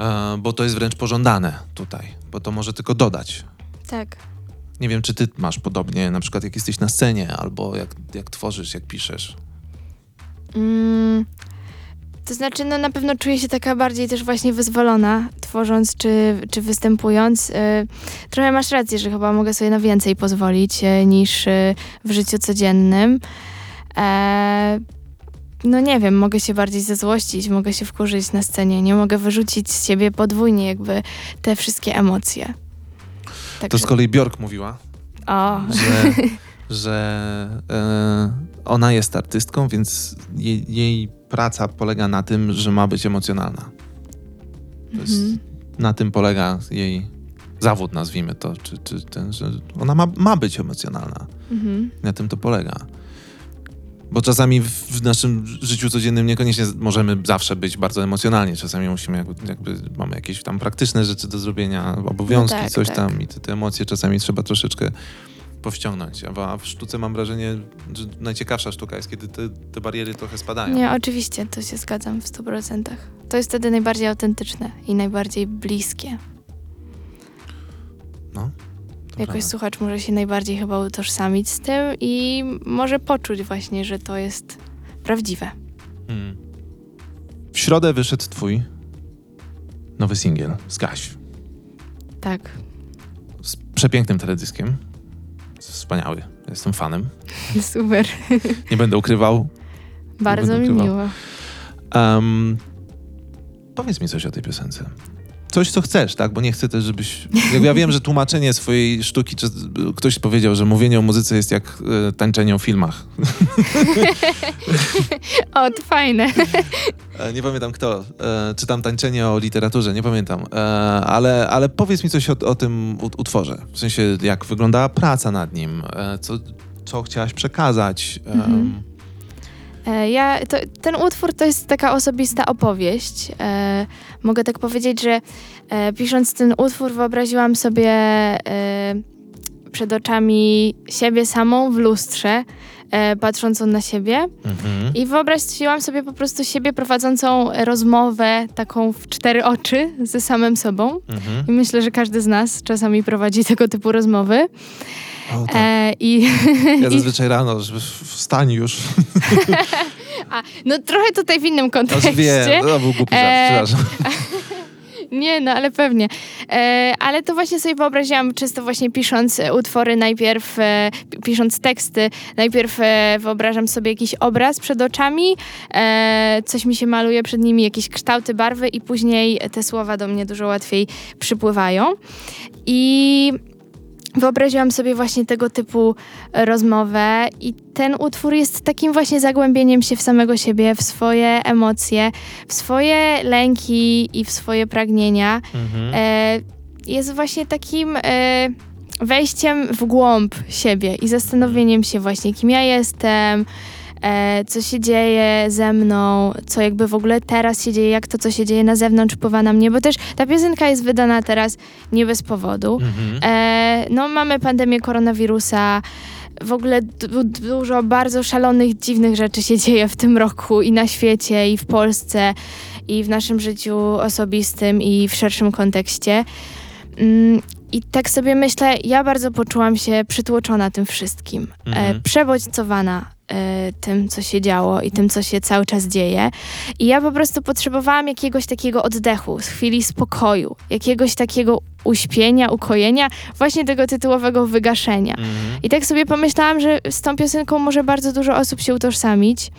C: E, bo to jest wręcz pożądane tutaj, bo to może tylko dodać.
D: Tak.
C: Nie wiem, czy ty masz podobnie, na przykład jak jesteś na scenie, albo jak, jak tworzysz, jak piszesz.
D: Mm, to znaczy, no na pewno czuję się taka bardziej też właśnie wyzwolona, tworząc czy, czy występując. Y, trochę masz rację, że chyba mogę sobie na więcej pozwolić y, niż y, w życiu codziennym. No nie wiem, mogę się bardziej zezłościć, mogę się wkurzyć na scenie, nie mogę wyrzucić z siebie podwójnie jakby te wszystkie emocje.
C: To
D: Także,
C: z kolei Bjork mówiła,
D: o,
C: że, że e, ona jest artystką, więc jej, jej praca polega na tym, że ma być emocjonalna. To jest,
D: Mhm.
C: Na tym polega jej zawód, nazwijmy to, czy, czy ten, że ona ma, ma być emocjonalna.
D: mhm.
C: Na tym to polega. Bo czasami w, naszym życiu codziennym niekoniecznie możemy zawsze być bardzo emocjonalni. Czasami musimy, jakby, jakby mamy jakieś tam praktyczne rzeczy do zrobienia, obowiązki,
D: No tak,
C: coś
D: tak.
C: tam i te, te emocje czasami trzeba troszeczkę powściągnąć. A w- A w sztuce mam wrażenie, że najciekawsza sztuka jest, kiedy te, te bariery trochę spadają.
D: Nie, oczywiście, to się zgadzam w 100%. To jest wtedy najbardziej autentyczne i najbardziej bliskie.
C: No,
D: Jakoś słuchacz może się najbardziej chyba utożsamić z tym i może poczuć właśnie, że to jest prawdziwe.
C: Mm. W środę wyszedł twój nowy singiel, Zgaś.
D: Tak.
C: Z przepięknym teledyskiem. Wspaniały. Jestem fanem.
D: Super.
C: Nie będę ukrywał.
D: Bardzo mi
C: ukrywał.
D: miło.
C: Um, powiedz mi coś o tej piosence. Coś, co chcesz, tak? Bo nie chcę też, żebyś... Jakby ja wiem, że tłumaczenie swojej sztuki, czy ktoś powiedział, że mówienie o muzyce jest jak e, tańczenie o filmach.
D: O, to fajne.
C: E, nie pamiętam kto. E, czy tam tańczenie o literaturze, nie pamiętam. E, ale, ale powiedz mi coś o, o tym ut- utworze. W sensie, jak wyglądała praca nad nim, e, co, co chciałaś przekazać.
D: Mhm. E, Ja, to, ten utwór to jest taka osobista opowieść. E, mogę tak powiedzieć, że e, pisząc ten utwór wyobraziłam sobie e, przed oczami siebie samą w lustrze, e, patrzącą na siebie.
C: mhm.
D: I wyobraziłam sobie po prostu siebie prowadzącą rozmowę taką w cztery oczy ze samym sobą.
C: Mhm.
D: I myślę, że każdy z nas czasami prowadzi tego typu rozmowy.
C: O, tak.
D: E, I
C: Ja
D: i-
C: zazwyczaj rano, żeby wstań już.
D: a, no trochę tutaj w innym
C: Aż
D: kontekście.
C: wiem, to był głupi żart,
D: E,
C: przepraszam.
D: Nie, no ale pewnie. E, ale to właśnie sobie wyobraziłam, często właśnie pisząc e, utwory, najpierw e, pisząc teksty, najpierw e, wyobrażam sobie jakiś obraz przed oczami, e, coś mi się maluje przed nimi, jakieś kształty, barwy i później te słowa do mnie dużo łatwiej przypływają. I wyobraziłam sobie właśnie tego typu rozmowę i ten utwór jest takim właśnie zagłębieniem się w samego siebie, w swoje emocje, w swoje lęki i w swoje pragnienia.
C: Mhm.
D: E, jest właśnie takim e, wejściem w głąb siebie i zastanowieniem się właśnie, kim ja jestem, e, co się dzieje ze mną, co jakby w ogóle teraz się dzieje, jak to, co się dzieje na zewnątrz wpływa na mnie, bo też ta piosenka jest wydana teraz nie bez powodu.
C: Mhm.
D: E, no, mamy pandemię koronawirusa. W ogóle du- dużo bardzo szalonych, dziwnych rzeczy się dzieje w tym roku i na świecie, i w Polsce, i w naszym życiu osobistym, i w szerszym kontekście. Mm, I tak sobie myślę, ja bardzo poczułam się przytłoczona tym wszystkim, e,
C: Mhm.
D: przebodźcowana e, tym, co się działo i tym, co się cały czas dzieje. I ja po prostu potrzebowałam jakiegoś takiego oddechu, z chwili spokoju, jakiegoś takiego uśpienia, ukojenia, właśnie tego tytułowego wygaszenia.
C: Mhm.
D: I tak sobie pomyślałam, że z tą piosenką może bardzo dużo osób się utożsamić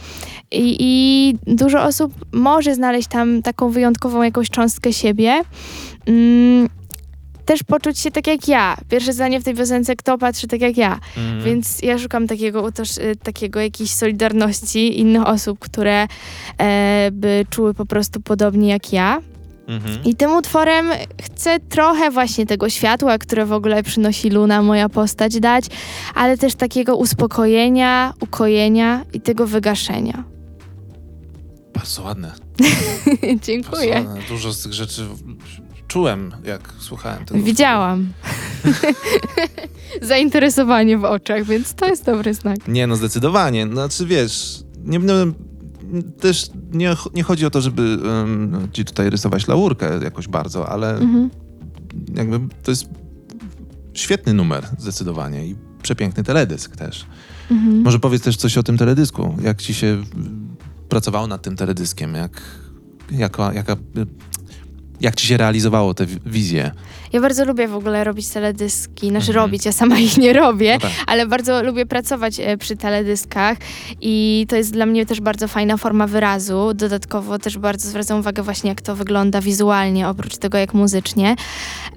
D: i, i dużo osób może znaleźć tam taką wyjątkową jakąś cząstkę siebie. Mm, też poczuć się tak jak ja. Pierwsze zdanie w tej piosence, kto patrzy tak jak ja.
C: Mhm.
D: Więc ja szukam takiego, utoż, y, takiego jakiejś solidarności innych osób, które e, by czuły po prostu podobnie jak ja.
C: Mhm.
D: I tym utworem chcę trochę właśnie tego światła, które w ogóle przynosi Luna, moja postać, dać, ale też takiego uspokojenia, ukojenia i tego wygaszenia.
C: Bardzo ładne.
D: Dziękuję.
C: Bardzo ładne. Dużo z tych rzeczy czułem, jak słuchałem tego.
D: Widziałam. Zainteresowanie w oczach, więc to jest dobry znak.
C: Nie, no zdecydowanie. Znaczy, wiesz, nie, no, też nie, nie chodzi o to, żeby um, ci tutaj rysować laurkę jakoś bardzo, ale
D: Mhm.
C: jakby to jest świetny numer zdecydowanie i przepiękny teledysk też.
D: Mhm.
C: Może powiedz też coś o tym teledysku. Jak ci się pracowało nad tym teledyskiem? Jak, jaka, jaka, jak ci się realizowało te wi- wizje?
D: Ja bardzo lubię w ogóle robić teledyski, znaczy
C: Mhm.
D: robić, ja sama ich nie robię,
C: No tak.
D: ale bardzo lubię pracować e, przy teledyskach i to jest dla mnie też bardzo fajna forma wyrazu. Dodatkowo też bardzo zwracam uwagę właśnie jak to wygląda wizualnie, oprócz tego jak muzycznie.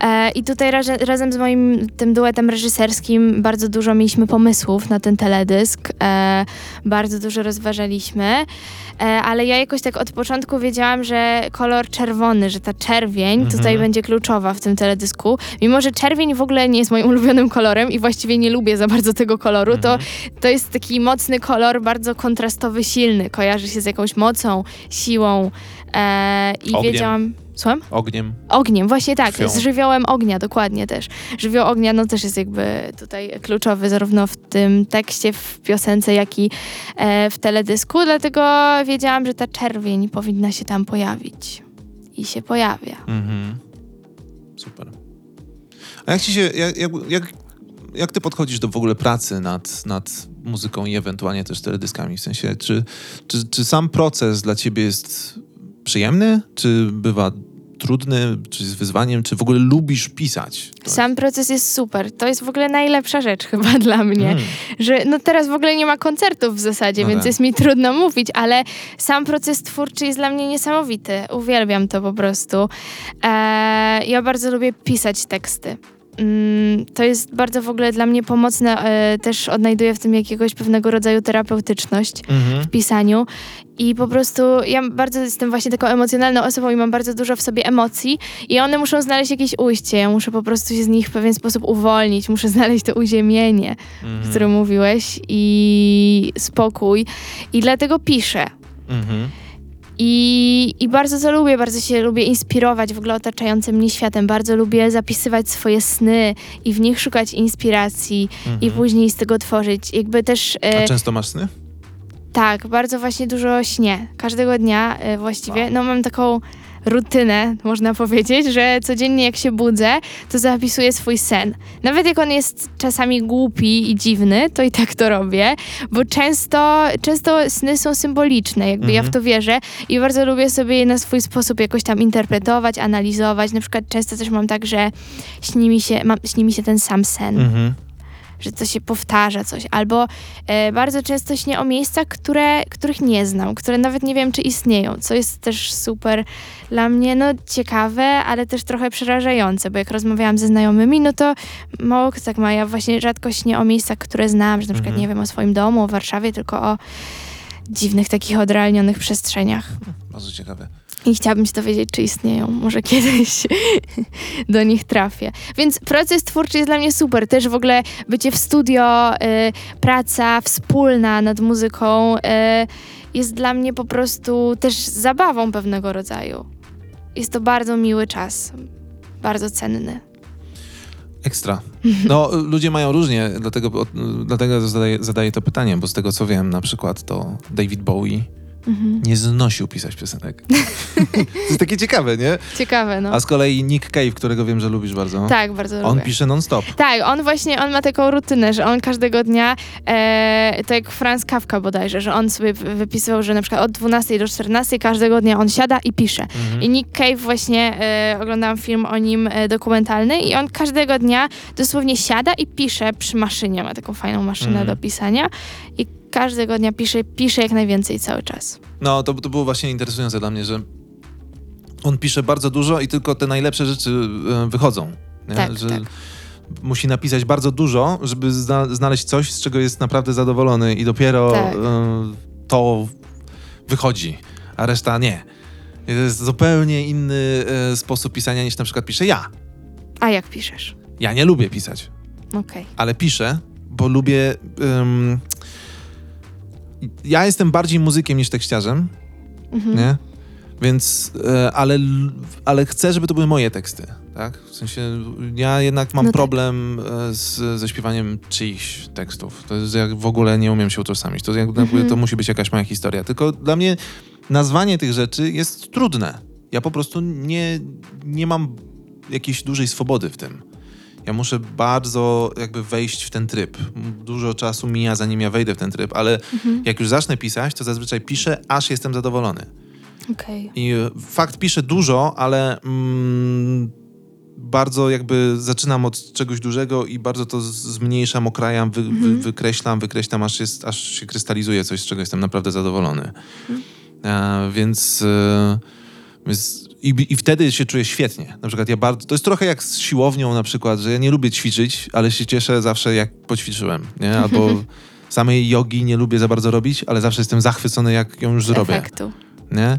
D: E, I tutaj raże, razem z moim tym duetem reżyserskim bardzo dużo mieliśmy pomysłów na ten teledysk, e, bardzo dużo rozważaliśmy, e, ale ja jakoś tak od początku wiedziałam, że kolor czerwony, że ta czerwień
C: Mhm.
D: tutaj będzie kluczowa w tym teledysku. Mimo, że czerwień w ogóle nie jest moim ulubionym kolorem i właściwie nie lubię za bardzo tego koloru, to, to jest taki mocny kolor, bardzo kontrastowy, silny. Kojarzy się z jakąś mocą, siłą e, i
C: Ogniem.
D: wiedziałam... Słucham?
C: Ogniem?
D: Ogniem, właśnie tak,
C: Krwią.
D: z żywiołem ognia, dokładnie też. Żywioł ognia, no też jest jakby tutaj kluczowy zarówno w tym tekście, w piosence, jak i e, w teledysku, dlatego wiedziałam, że ta czerwień powinna się tam pojawić. I się pojawia.
C: Mhm. Super. A jak ci się, jak, jak, jak, ty podchodzisz do w ogóle pracy nad, nad muzyką i ewentualnie też teledyskami? W sensie, czy, czy, czy sam proces dla ciebie jest przyjemny? Czy bywa trudny? Czy jest wyzwaniem? Czy w ogóle lubisz pisać?
D: Sam proces jest super. To jest w ogóle najlepsza rzecz chyba dla mnie.
C: Mm.
D: Że no teraz w ogóle nie ma koncertów w zasadzie,
C: No
D: więc
C: tak.
D: jest mi trudno mówić, ale sam proces twórczy jest dla mnie niesamowity. Uwielbiam to po prostu. Eee, ja bardzo lubię pisać teksty. Mm, to jest bardzo w ogóle dla mnie pomocne. E, też odnajduję w tym jakiegoś pewnego rodzaju terapeutyczność
C: Mhm.
D: w pisaniu. I po prostu ja bardzo jestem właśnie taką emocjonalną osobą i mam bardzo dużo w sobie emocji i one muszą znaleźć jakieś ujście. Ja muszę po prostu się z nich w pewien sposób uwolnić, muszę znaleźć to uziemienie,
C: Mhm.
D: o którym mówiłeś i spokój. I dlatego piszę.
C: Mhm.
D: I, I bardzo to lubię, bardzo się lubię inspirować w ogóle otaczającym mnie światem. Bardzo lubię zapisywać swoje sny i w nich szukać inspiracji i
C: Mhm.
D: później z tego tworzyć. Jakby też...
C: A
D: E,
C: często masz sny?
D: tak, bardzo właśnie dużo śnię. Każdego dnia e, właściwie.
C: Wow.
D: No mam taką rutynę, można powiedzieć, że codziennie jak się budzę, to zapisuję swój sen. Nawet jak on jest czasami głupi i dziwny, to i tak to robię, bo często, często sny są symboliczne, jakby ja w
C: Mhm.
D: to wierzę i bardzo lubię sobie je na swój sposób jakoś tam interpretować, analizować. Na przykład często też mam tak, że śni mi się, mam, śni mi się ten sam sen
C: Mhm.
D: Że to się powtarza coś. Albo e, bardzo często śnię o miejscach, które, których nie znam, które nawet nie wiem, czy istnieją, co jest też super dla mnie, no ciekawe, ale też trochę przerażające, bo jak rozmawiałam ze znajomymi, no to mało kto tak ma. Ja właśnie rzadko śnię o miejscach, które znam, że na przykład
C: Mhm.
D: nie wiem o swoim domu, o Warszawie, tylko o dziwnych, takich odrealnionych przestrzeniach.
C: Bardzo ciekawe.
D: I chciałabym się dowiedzieć, czy istnieją. Może kiedyś do nich trafię. Więc proces twórczy jest dla mnie super. Też w ogóle bycie w studio, y, praca wspólna nad muzyką y, jest dla mnie po prostu też zabawą pewnego rodzaju. Jest to bardzo miły czas. Bardzo cenny.
C: Ekstra. No, ludzie mają różnie, dlatego, dlatego zadaję, zadaję to pytanie, bo z tego co wiem, na przykład to David Bowie
D: Mhm.
C: nie znosił pisać piosenek. to jest takie ciekawe, nie?
D: Ciekawe, no.
C: A z kolei Nick Cave, którego wiem, że lubisz bardzo,
D: Tak, bardzo
C: on
D: lubię.
C: pisze non-stop.
D: Tak, on właśnie, on ma taką rutynę, że on każdego dnia, e, tak jak Franz Kafka bodajże, że on sobie wy- wypisywał, że na przykład od 12 do 14 każdego dnia on siada i pisze.
C: Mhm.
D: I Nick Cave właśnie, e, oglądałam film o nim e, dokumentalny i on każdego dnia dosłownie siada i pisze przy maszynie, ma taką fajną maszynę
C: Mhm.
D: do pisania i każdego dnia pisze, pisze jak najwięcej cały czas.
C: No, to, to było właśnie interesujące dla mnie, że on pisze bardzo dużo i tylko te najlepsze rzeczy e, wychodzą. Nie?
D: Tak,
C: że
D: tak.
C: Musi napisać bardzo dużo, żeby zna, znaleźć coś, z czego jest naprawdę zadowolony i dopiero
D: Tak.
C: e, to wychodzi, a reszta nie. To jest zupełnie inny e, sposób pisania niż na przykład piszę ja.
D: A jak piszesz?
C: Ja nie lubię pisać,
D: Okej.
C: ale piszę, bo lubię. ym, ja jestem bardziej muzykiem niż tekściarzem,
D: Mhm.
C: nie? Więc, e, ale, ale chcę, żeby to były moje teksty, tak? W sensie, ja jednak mam
D: No tak.
C: problem e, z, ze śpiewaniem czyichś tekstów. To jest jak w ogóle nie umiem się utożsamić. To, jakby,
D: Mhm.
C: to musi być jakaś moja historia. Tylko dla mnie nazwanie tych rzeczy jest trudne. Ja po prostu nie, nie mam jakiejś dużej swobody w tym. Ja muszę bardzo jakby wejść w ten tryb. Dużo czasu mija, zanim ja wejdę w ten tryb, ale
D: Mhm.
C: jak już zacznę pisać, to zazwyczaj piszę, aż jestem zadowolony.
D: Okej.
C: I e, fakt piszę dużo, ale mm, bardzo jakby zaczynam od czegoś dużego i bardzo to zmniejszam, okrajam, wy, wy, wykreślam, wykreślam, aż, jest, aż się krystalizuje coś, z czego jestem naprawdę zadowolony. E, więc, e, więc i, i wtedy się czuję świetnie. Na przykład ja bardzo, to jest trochę jak z siłownią na przykład, że ja nie lubię ćwiczyć, ale się cieszę zawsze jak poćwiczyłem, nie? Albo samej jogi nie lubię za bardzo robić, ale zawsze jestem zachwycony jak ją już zrobię
D: Efektu.
C: nie?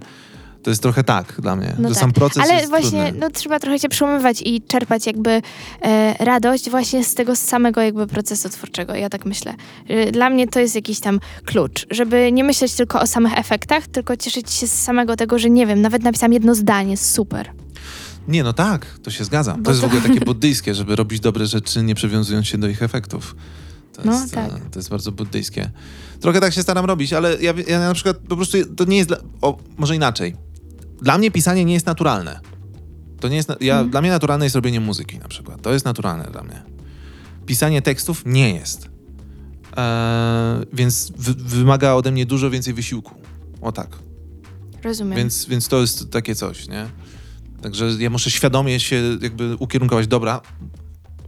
C: To jest trochę tak dla mnie,
D: No
C: że
D: tak.
C: sam proces
D: Ale
C: jest
D: właśnie
C: trudny.
D: no, trzeba trochę się przełamywać i czerpać jakby e, radość właśnie z tego samego jakby procesu twórczego. Ja tak myślę. E, Dla mnie to jest jakiś tam klucz, żeby nie myśleć tylko o samych efektach, tylko cieszyć się z samego tego, że nie wiem, nawet napisałam jedno zdanie, super.
C: Nie, no tak, to się zgadzam.
D: Bo
C: To jest w ogóle takie buddyjskie, żeby robić dobre rzeczy, nie przywiązując się do ich efektów. To
D: No,
C: jest,
D: tak.
C: e, to jest bardzo buddyjskie. Trochę tak się staram robić, ale ja, ja na przykład po prostu to nie jest dla, o, może inaczej. Dla mnie pisanie nie jest naturalne. To nie jest, ja, Dla mnie naturalne jest robienie muzyki na przykład. To jest naturalne dla mnie. Pisanie tekstów nie jest. Eee, więc wy, wymaga ode mnie dużo więcej wysiłku. O tak.
D: Rozumiem.
C: Więc, więc to jest takie coś, nie? Także ja muszę świadomie się jakby ukierunkować, dobra,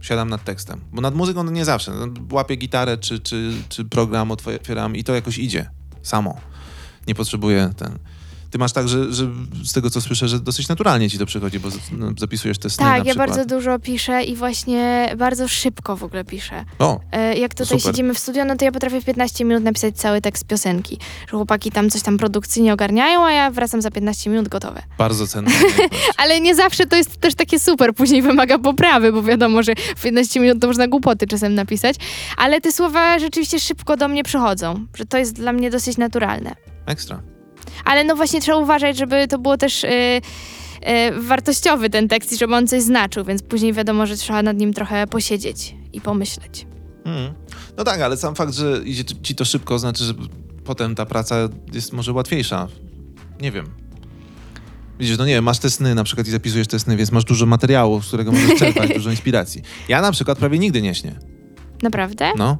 C: siadam nad tekstem. Bo nad muzyką no nie zawsze. No, łapię gitarę czy, czy, czy program, otwieram i to jakoś idzie samo. Nie potrzebuję ten... Ty masz tak, że, że z tego co słyszę, że dosyć naturalnie ci to przychodzi, bo no, zapisujesz te sny
D: tak, ja bardzo dużo piszę i właśnie bardzo szybko w ogóle piszę.
C: O,
D: E, Jak tutaj
C: Super.
D: siedzimy w studio, no to ja potrafię w 15 minut napisać cały tekst piosenki. Że chłopaki tam coś tam produkcyjnie ogarniają, a ja wracam za 15 minut gotowe.
C: bardzo umiejętność.
D: Ale nie zawsze to jest też takie super, później wymaga poprawy, bo wiadomo, że w 15 minut to można głupoty czasem napisać. Ale te słowa rzeczywiście szybko do mnie przychodzą, że to jest dla mnie dosyć naturalne.
C: Ekstra.
D: Ale no właśnie trzeba uważać, żeby to było też... Yy, yy, wartościowy ten tekst i żeby on coś znaczył, więc później wiadomo, że trzeba nad nim trochę posiedzieć i pomyśleć.
C: Mm. No tak, ale sam fakt, że idzie ci to szybko, znaczy, że potem ta praca jest może łatwiejsza. Nie wiem. Widzisz, no nie wiem, masz te sny na przykład i zapisujesz te sny, więc masz dużo materiału, z którego możesz czerpać, dużo inspiracji. Ja na przykład prawie nigdy nie śnię.
D: Naprawdę?
C: No.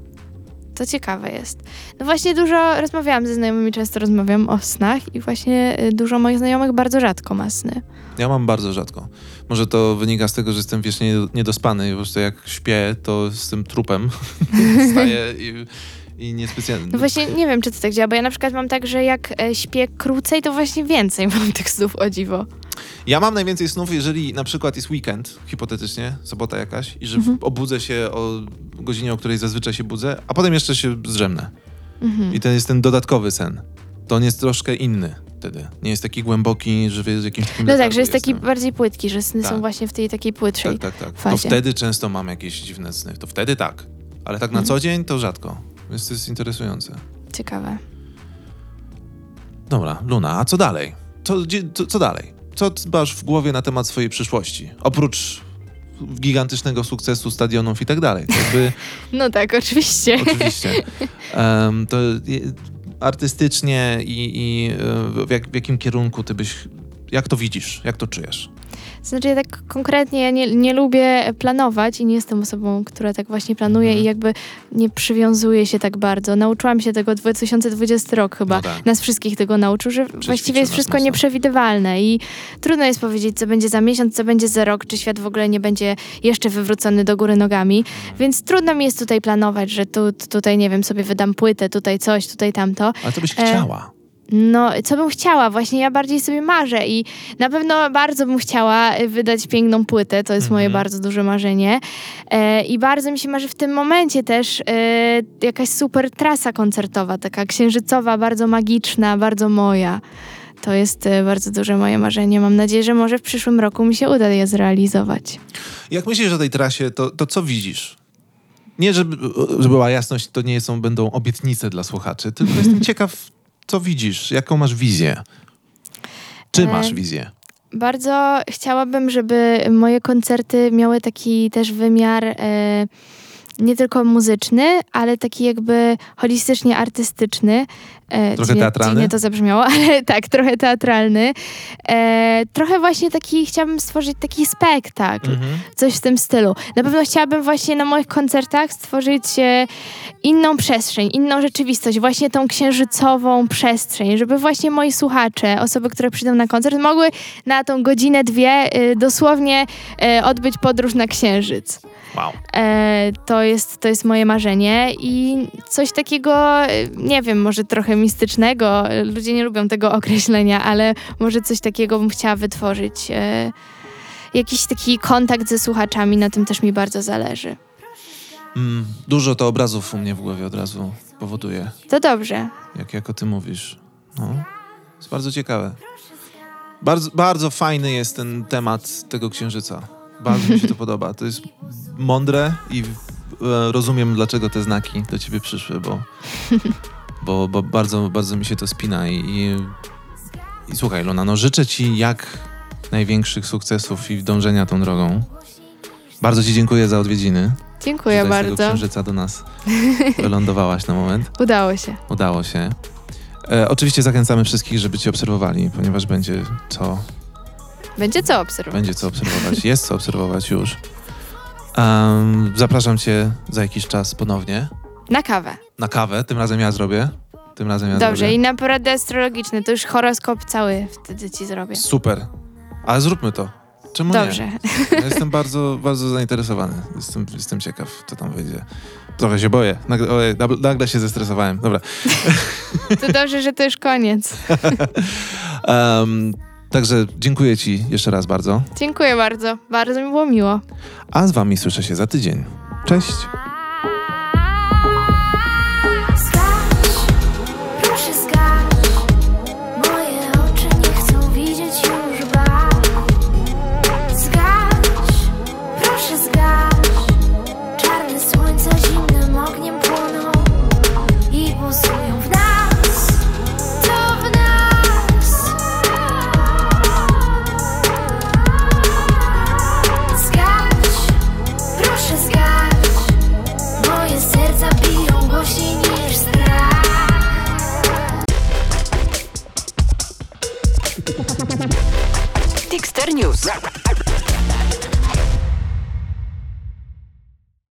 D: To ciekawe jest. No właśnie dużo rozmawiałam ze znajomymi, często rozmawiam o snach i właśnie y, dużo moich znajomych bardzo rzadko ma sny.
C: Ja mam bardzo rzadko. Może to wynika z tego, że jestem wiecznie niedospany i po prostu jak śpię, to z tym trupem wstaję i, i niespecjalnie...
D: No właśnie nie wiem, czy to tak działa, bo ja na przykład mam tak, że jak e, śpię krócej, to właśnie więcej mam tekstów o dziwo.
C: Ja mam najwięcej snów, jeżeli na przykład jest weekend, hipotetycznie, sobota jakaś, i że
D: Mhm.
C: obudzę się o godzinie, o której zazwyczaj się budzę, a potem jeszcze się zdrzemnę.
D: Mhm.
C: I to jest ten dodatkowy sen. To on jest troszkę inny wtedy. Nie jest taki głęboki, że w jakimś takim
D: No tak, że jest taki
C: jestem.
D: bardziej płytki, że sny są
C: Tak.
D: właśnie w tej takiej płytszej.
C: Tak, tak, tak. To
D: fazie.
C: wtedy często mam jakieś dziwne sny. To wtedy tak. Ale tak na
D: Mhm.
C: co dzień to rzadko. Więc to jest interesujące.
D: Ciekawe.
C: Dobra, Luna, a co dalej? Co, co, co dalej? Co masz w głowie na temat swojej przyszłości? Oprócz gigantycznego sukcesu stadionów i tak dalej. Jakby,
D: No tak, oczywiście.
C: oczywiście. Em, to artystycznie i, i e, w, jak, w jakim kierunku ty byś... Jak to widzisz? Jak to czujesz?
D: Znaczy ja tak konkretnie ja nie, nie lubię planować i nie jestem osobą, która tak właśnie planuje
C: Mhm.
D: i jakby nie przywiązuje się tak bardzo. Nauczyłam się tego 2020 rok chyba.
C: No tak.
D: Nas wszystkich tego nauczył, że właściwie jest wszystko nieprzewidywalne i trudno jest powiedzieć, co będzie za miesiąc, co będzie za rok, czy świat w ogóle nie będzie jeszcze wywrócony do góry nogami.
C: Mhm.
D: Więc trudno mi jest tutaj planować, że tu, tutaj, nie wiem, sobie wydam płytę, tutaj coś, tutaj tamto.
C: Ale to byś
D: E,
C: chciała.
D: No, co bym chciała? Właśnie ja bardziej sobie marzę i na pewno bardzo bym chciała y, wydać piękną płytę. To jest moje
C: Mhm.
D: bardzo duże marzenie. E, I bardzo mi się marzy w tym momencie też e, jakaś super trasa koncertowa, taka księżycowa, bardzo magiczna, bardzo moja. To jest e, bardzo duże moje marzenie. Mam nadzieję, że może w przyszłym roku mi się uda je zrealizować.
C: Jak myślisz o tej trasie, to, to co widzisz? Nie, żeby, żeby była jasność, to nie są, będą obietnice dla słuchaczy, tylko jestem ciekaw, co widzisz, jaką masz wizję. Czy
D: E,
C: masz wizję?
D: Bardzo chciałabym, żeby moje koncerty miały taki też wymiar e, nie tylko muzyczny, ale taki jakby holistycznie artystyczny. E,
C: Trochę teatralny?
D: Dziwnie to zabrzmiało, ale tak, trochę teatralny. E, trochę właśnie taki, chciałabym stworzyć taki spektakl.
C: Mhm.
D: coś w tym stylu. Na pewno chciałabym właśnie na moich koncertach stworzyć e, inną przestrzeń, inną rzeczywistość, właśnie tą księżycową przestrzeń, żeby właśnie moi słuchacze, osoby, które przyjdą na koncert, mogły na tą godzinę, dwie e, dosłownie e, odbyć podróż na księżyc.
C: Wow.
D: E, to, jest, to jest moje marzenie i coś takiego, nie wiem, może trochę mistycznego. Ludzie nie lubią tego określenia, ale może coś takiego bym chciała wytworzyć. E, jakiś taki kontakt ze słuchaczami, na tym też mi bardzo zależy.
C: Mm, dużo to obrazów u mnie w głowie od razu powoduje,
D: To dobrze.
C: jak, jak o tym mówisz. No, jest bardzo ciekawe. Bardzo, bardzo fajny jest ten temat tego księżyca. Bardzo mi się to podoba. To jest mądre i e, rozumiem, dlaczego te znaki do ciebie przyszły, bo, bo, bo bardzo, bardzo mi się to spina. I, i, i słuchaj, Luna, no życzę ci jak największych sukcesów i dążenia tą drogą. Bardzo ci dziękuję za odwiedziny.
D: Dziękuję
C: Tutaj Z tego
D: bardzo.
C: księżyca do nas wylądowałaś na moment.
D: Udało się.
C: Udało się. E, oczywiście zachęcamy wszystkich, żeby cię obserwowali, ponieważ będzie co,
D: Będzie co obserwować.
C: będzie co obserwować. Jest co obserwować już. Em, zapraszam cię za jakiś czas ponownie
D: Na kawę.
C: na kawę. Tym razem ja zrobię. Tym razem ja
D: Dobrze,
C: zrobię.
D: i na porady astrologiczne. To już horoskop cały wtedy ci zrobię.
C: Super. Ale zróbmy to. Czemu
D: Dobrze.
C: nie? Ja jestem bardzo, bardzo zainteresowany. Jestem, jestem ciekaw, co tam wyjdzie. Trochę się boję. Nagle, ojej, nagle się zestresowałem. Dobra.
D: To dobrze, że to już koniec.
C: Em, także dziękuję ci jeszcze raz bardzo.
D: Dziękuję bardzo. Bardzo mi było miło.
C: A z wami słyszę się za tydzień. Cześć.
A: News.